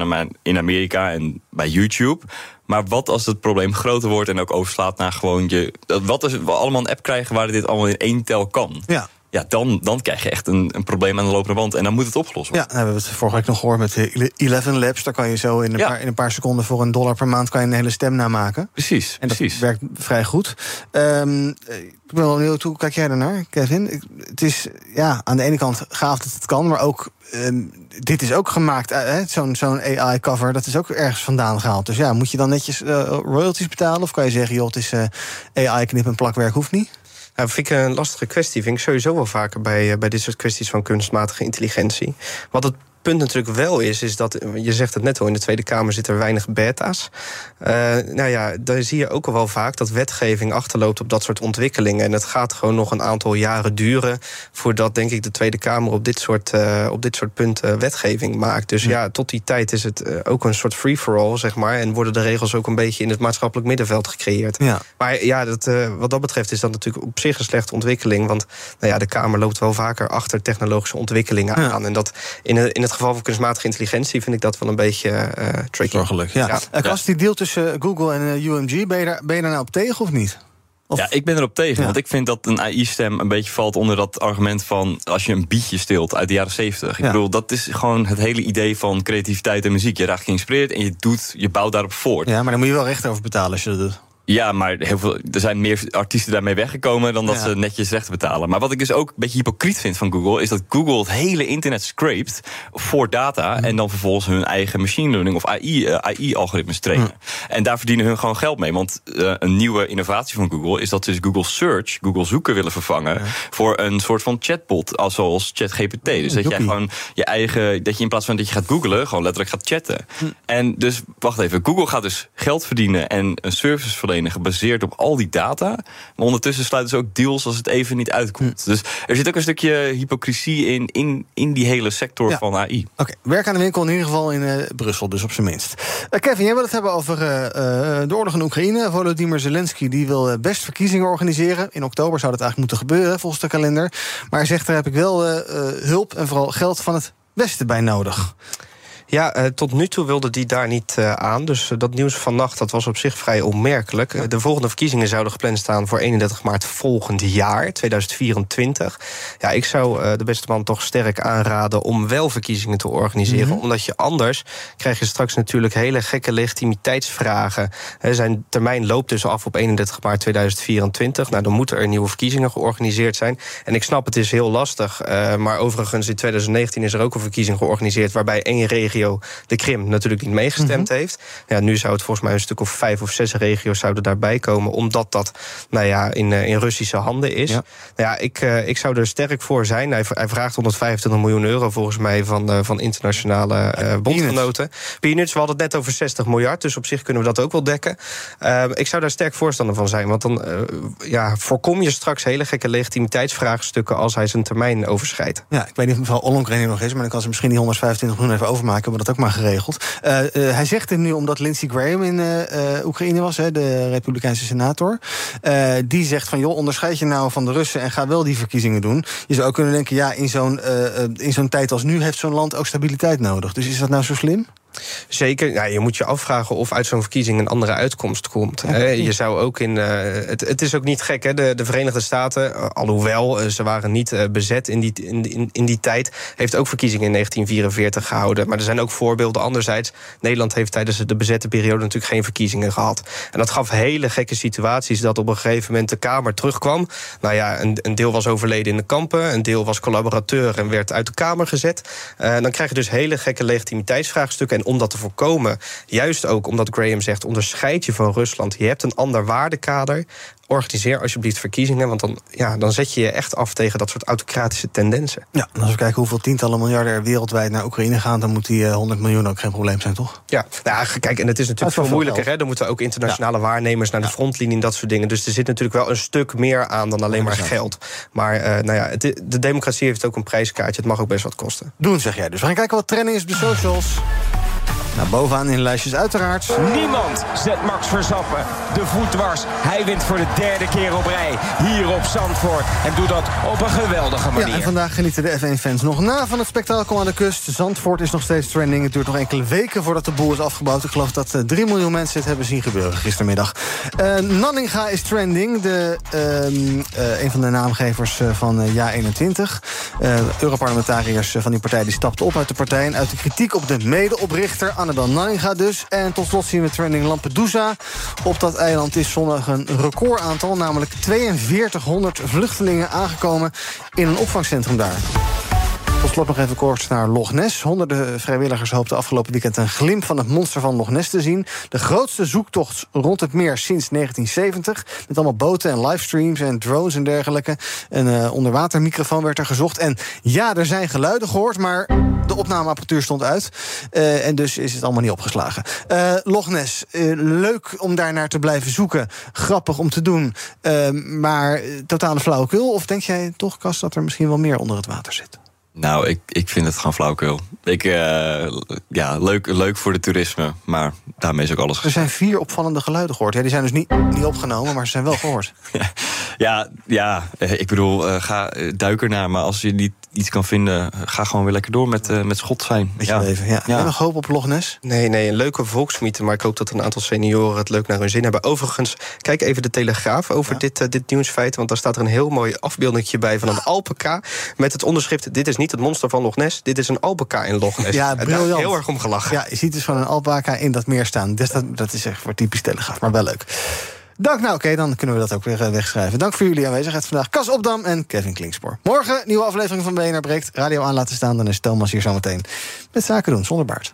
in Amerika en bij YouTube. Maar wat als het probleem groter wordt en ook overslaat naar gewoon je. Wat als we allemaal een app krijgen waar dit allemaal in één tel kan? Ja. Ja, dan, dan krijg je echt een, een probleem aan de lopende band. En dan moet het opgelost Ja, worden. nou, we hebben het vorige week nog gehoord met de 11 Labs. Daar kan je zo in een, Ja. paar, in een paar seconden voor een dollar per maand... kan je een hele stem namaken. Precies, En dat precies. werkt vrij goed. Ehm, eh, ik ben wel benieuwd, hoe kijk jij daarnaar, Kevin? Ik- Het is ja, aan de ene kant gaaf dat het kan, maar ook... ehm, dit is ook gemaakt, eh, zo'n zo'n AI-cover, dat is ook ergens vandaan gehaald. Dus ja, moet je dan netjes eh, royalties betalen? Of kan je zeggen, joh, het is eh, AI-knip en plakwerk, hoeft niet? Nou, vind ik een lastige kwestie. Vind ik sowieso wel vaker bij, eh, bij dit soort kwesties van kunstmatige intelligentie. Wat het punt natuurlijk wel is, is dat, je zegt het net al, in de Tweede Kamer zitten er weinig beta's. Uh, nou ja, daar zie je ook al wel vaak dat wetgeving achterloopt op dat soort ontwikkelingen. En het gaat gewoon nog een aantal jaren duren voordat, denk ik, de Tweede Kamer op dit soort, uh, op dit soort punten wetgeving maakt. Dus ja, tot die tijd is het uh, ook een soort free-for-all, zeg maar. En worden de regels ook een beetje in het maatschappelijk middenveld gecreëerd. Ja. Maar ja, dat, wat dat betreft is dat natuurlijk op zich een slechte ontwikkeling. Want nou ja, de Kamer loopt wel vaker achter technologische ontwikkelingen Ja. aan. En dat in, in het geval van kunstmatige intelligentie vind ik dat wel een beetje eh tricky. Zorgelijk, ja. ja. Kas, die deal tussen eh, Google en eh, UMG, ben je, daar, ben je daar nou op tegen of niet? Ja, ik ben erop tegen. Want ik vind dat een AI-stem een beetje valt onder dat argument van als je een bietje stilt uit de jaren 70. Ik Ja. bedoel, dat is gewoon het hele idee van creativiteit en muziek. Je raakt geïnspireerd en je doet, je bouwt daarop voort. Ja, maar daar moet je wel recht over betalen als je dat doet. Ja, maar heel veel, er zijn meer artiesten daarmee weggekomen dan dat Ja. ze netjes rechten betalen. Maar wat ik dus ook een beetje hypocriet vind van Google, is dat Google het hele internet scrapt voor data en dan vervolgens hun eigen machine learning of AI, eh, AI-algoritmes trainen. En daar verdienen hun gewoon geld mee. Want eh, een nieuwe innovatie van Google is dat ze dus Google Search, Google zoeken willen vervangen voor een soort van chatbot, als zoals ChatGPT. Dus dat jij gewoon je eigen, dat je in plaats van dat je gaat googlen, gewoon letterlijk gaat chatten. En dus, wacht even, Google gaat dus geld verdienen en een service verlenen gebaseerd op al die data. Maar ondertussen sluiten ze ook deals als het even niet uitkomt. Dus er zit ook een stukje hypocrisie in, in, in die hele sector Ja. van AI. Oké, werk aan de winkel in ieder geval in eh, Brussel, dus op zijn minst. Eh, Kevin, jij wil het hebben over eh, de oorlog in Oekraïne. Volodymyr Zelensky die wil best verkiezingen organiseren. In oktober zou dat eigenlijk moeten gebeuren, volgens de kalender. Maar hij zegt, daar heb ik wel hulp en vooral geld van het Westen bij nodig. Ja, eh, tot nu toe wilde die daar niet eh, aan. Dus eh, dat nieuws van nacht dat was op zich vrij onmerkelijk. De volgende verkiezingen zouden gepland staan voor 31 maart volgend jaar, 2024. Ja, ik zou de beste man toch sterk aanraden om wel verkiezingen te organiseren. Mhm. Omdat je anders krijg je straks natuurlijk hele gekke legitimiteitsvragen. Zijn termijn loopt dus af op 31 maart 2024. Nou, dan moeten er nieuwe verkiezingen georganiseerd zijn. En ik snap, het is heel lastig. maar overigens, in 2019 is er ook een verkiezing georganiseerd waarbij één regio, de Krim, natuurlijk niet meegestemd heeft. Ja, nu zou het volgens mij een stuk of vijf of zes regio's zouden daarbij komen, omdat dat nou ja, in, eh, in Russische handen is. Nou ja, ik, eh, ik zou er sterk voor zijn. Hij, hij vraagt 125 miljoen euro volgens mij van, eh, van internationale eh, bondgenoten. Peanuts, we hadden het net over 60 miljard, dus op zich kunnen we dat ook wel dekken. Eh, ik zou daar sterk voorstander van zijn, want dan ja, voorkom je straks hele gekke legitimiteitsvraagstukken als hij zijn termijn overschrijdt. Ja, ik weet niet of mevrouw Ollongren nog is... maar dan kan ze misschien die 125 miljoen even overmaken. Hebben dat ook maar geregeld. Eh, eh, hij zegt dit nu omdat Lindsey Graham in eh, Oekraïne was... Hè, de Republikeinse senator. Die zegt van, joh, onderscheid je nou van de Russen... en ga wel die verkiezingen doen. Je zou ook kunnen denken, ja, in zo'n in zo'n tijd als nu... heeft zo'n land ook stabiliteit nodig. Dus is dat nou zo slim? Zeker. Ja, je moet je afvragen of uit zo'n verkiezing een andere uitkomst komt. Je zou ook in. eh, het, het is ook niet gek, hè? De, de Verenigde Staten, eh, alhoewel eh, ze waren niet bezet in die, in, in, in die tijd, heeft ook verkiezingen in 1944 gehouden. Maar er zijn ook voorbeelden. Anderzijds, Nederland heeft tijdens de bezette periode natuurlijk geen verkiezingen gehad. En dat gaf hele gekke situaties dat op een gegeven moment de Kamer terugkwam. Nou ja, een, een deel was overleden in de kampen, een deel was collaborateur en werd uit de Kamer gezet. Eh, dan krijg je dus hele gekke legitimiteitsvraagstukken. En om dat te voorkomen, juist ook omdat Graham zegt: onderscheid je van Rusland. Je hebt een ander waardekader. Organiseer alsjeblieft verkiezingen, want dan, ja, dan zet je je echt af tegen dat soort autocratische tendensen. Ja, en als we kijken hoeveel tientallen miljarden er wereldwijd naar Oekraïne gaan... dan moet die eh, 100 miljoen ook geen probleem zijn, toch? Ja, nou, ja, kijk, en het is natuurlijk veel wel moeilijker. Hè? Er moeten ook internationale waarnemers naar de frontlinie en dat soort dingen. Dus er zit natuurlijk wel een stuk meer aan dan alleen maar geld. Maar eh, nou ja, het, de democratie heeft ook een prijskaartje. Het mag ook best wat kosten. Doen, zeg jij dus. We gaan kijken wat trending is op de socials. Nou, bovenaan in de lijstjes uiteraard. Niemand zet Max Verstappen de voet dwars. Hij wint voor de derde keer op rij hier op Zandvoort. En doet dat op een geweldige manier. Ja, en vandaag genieten de F1-fans nog na van het spektakel aan de kust. Zandvoort is nog steeds trending. Het duurt nog enkele weken voordat de boel is afgebouwd. Ik geloof dat eh, 3 miljoen mensen het hebben zien gebeuren gistermiddag. Eh, Nanninga is trending. De, ehm, eh, een van de naamgevers eh, van eh, Ja 21. Eh Europarlementariërs eh, van die partij die stapten op uit de partij... en uit de kritiek op de medeoprichter Annabel Nanninga dus. En tot slot zien we trending Lampedusa. Op dat eiland is zondag een recordaantal... namelijk 4200 vluchtelingen aangekomen in een opvangcentrum daar. Tot slot nog even kort naar Loch Ness. Honderden vrijwilligers hoopten afgelopen weekend een glimp van het monster van Loch Ness te zien. De grootste zoektocht rond het meer sinds 1970. Met allemaal boten en livestreams en drones en dergelijke. Een uh, onderwatermicrofoon werd er gezocht. En ja, er zijn geluiden gehoord, maar de opnameapparatuur stond uit. Uh, en dus is het allemaal niet opgeslagen. Uh, Loch Ness, leuk om daar naar te blijven zoeken. Grappig om te doen. maar totale flauwekul? Of denk jij toch, Kas, dat er misschien wel meer onder het water zit? Nou, ik, ik vind het gewoon flauwkul. Ik, uh, ja, leuk, leuk voor de toerisme, maar daarmee is ook alles gezegd. Er zijn vier opvallende geluiden gehoord. Ja, die zijn dus niet, niet opgenomen, maar ze zijn wel gehoord. ja, ja, ik bedoel, uh, ga duik ernaar. Maar als je niet iets kan vinden, ga gewoon weer lekker door met, uh, met schot zijn. Met ja. leven, ja. ja. nog hoop op Loch Ness? Nee, nee, een leuke volksmythe. Maar ik hoop dat een aantal senioren het leuk naar hun zin hebben. Overigens, kijk even de Telegraaf over ja. dit, uh, dit nieuwsfeit. Want daar staat er een heel mooi afbeeldingje bij van een alpaca. Met het onderschrift, dit is niet het monster van Loch Ness. Dit is een alpaca in Loch Ness. Ja, briljant. heel erg om gelachen. Ja, je ziet dus van een alpaca in dat meer staan. Dus dat, dat is echt voor typisch Telegraaf, maar wel leuk. Dank, nou oké, okay, dan kunnen we dat ook weer uh, wegschrijven. Dank voor jullie aanwezigheid vandaag. Cas Opdam en Kevin Klingspoor. Morgen nieuwe aflevering van BNR Breekt. Radio aan laten staan, dan is Thomas hier zometeen. Met zaken doen, zonder baard.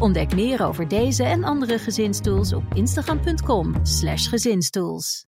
Ontdek meer over deze en andere gezinstools op instagram.com/gezinstools.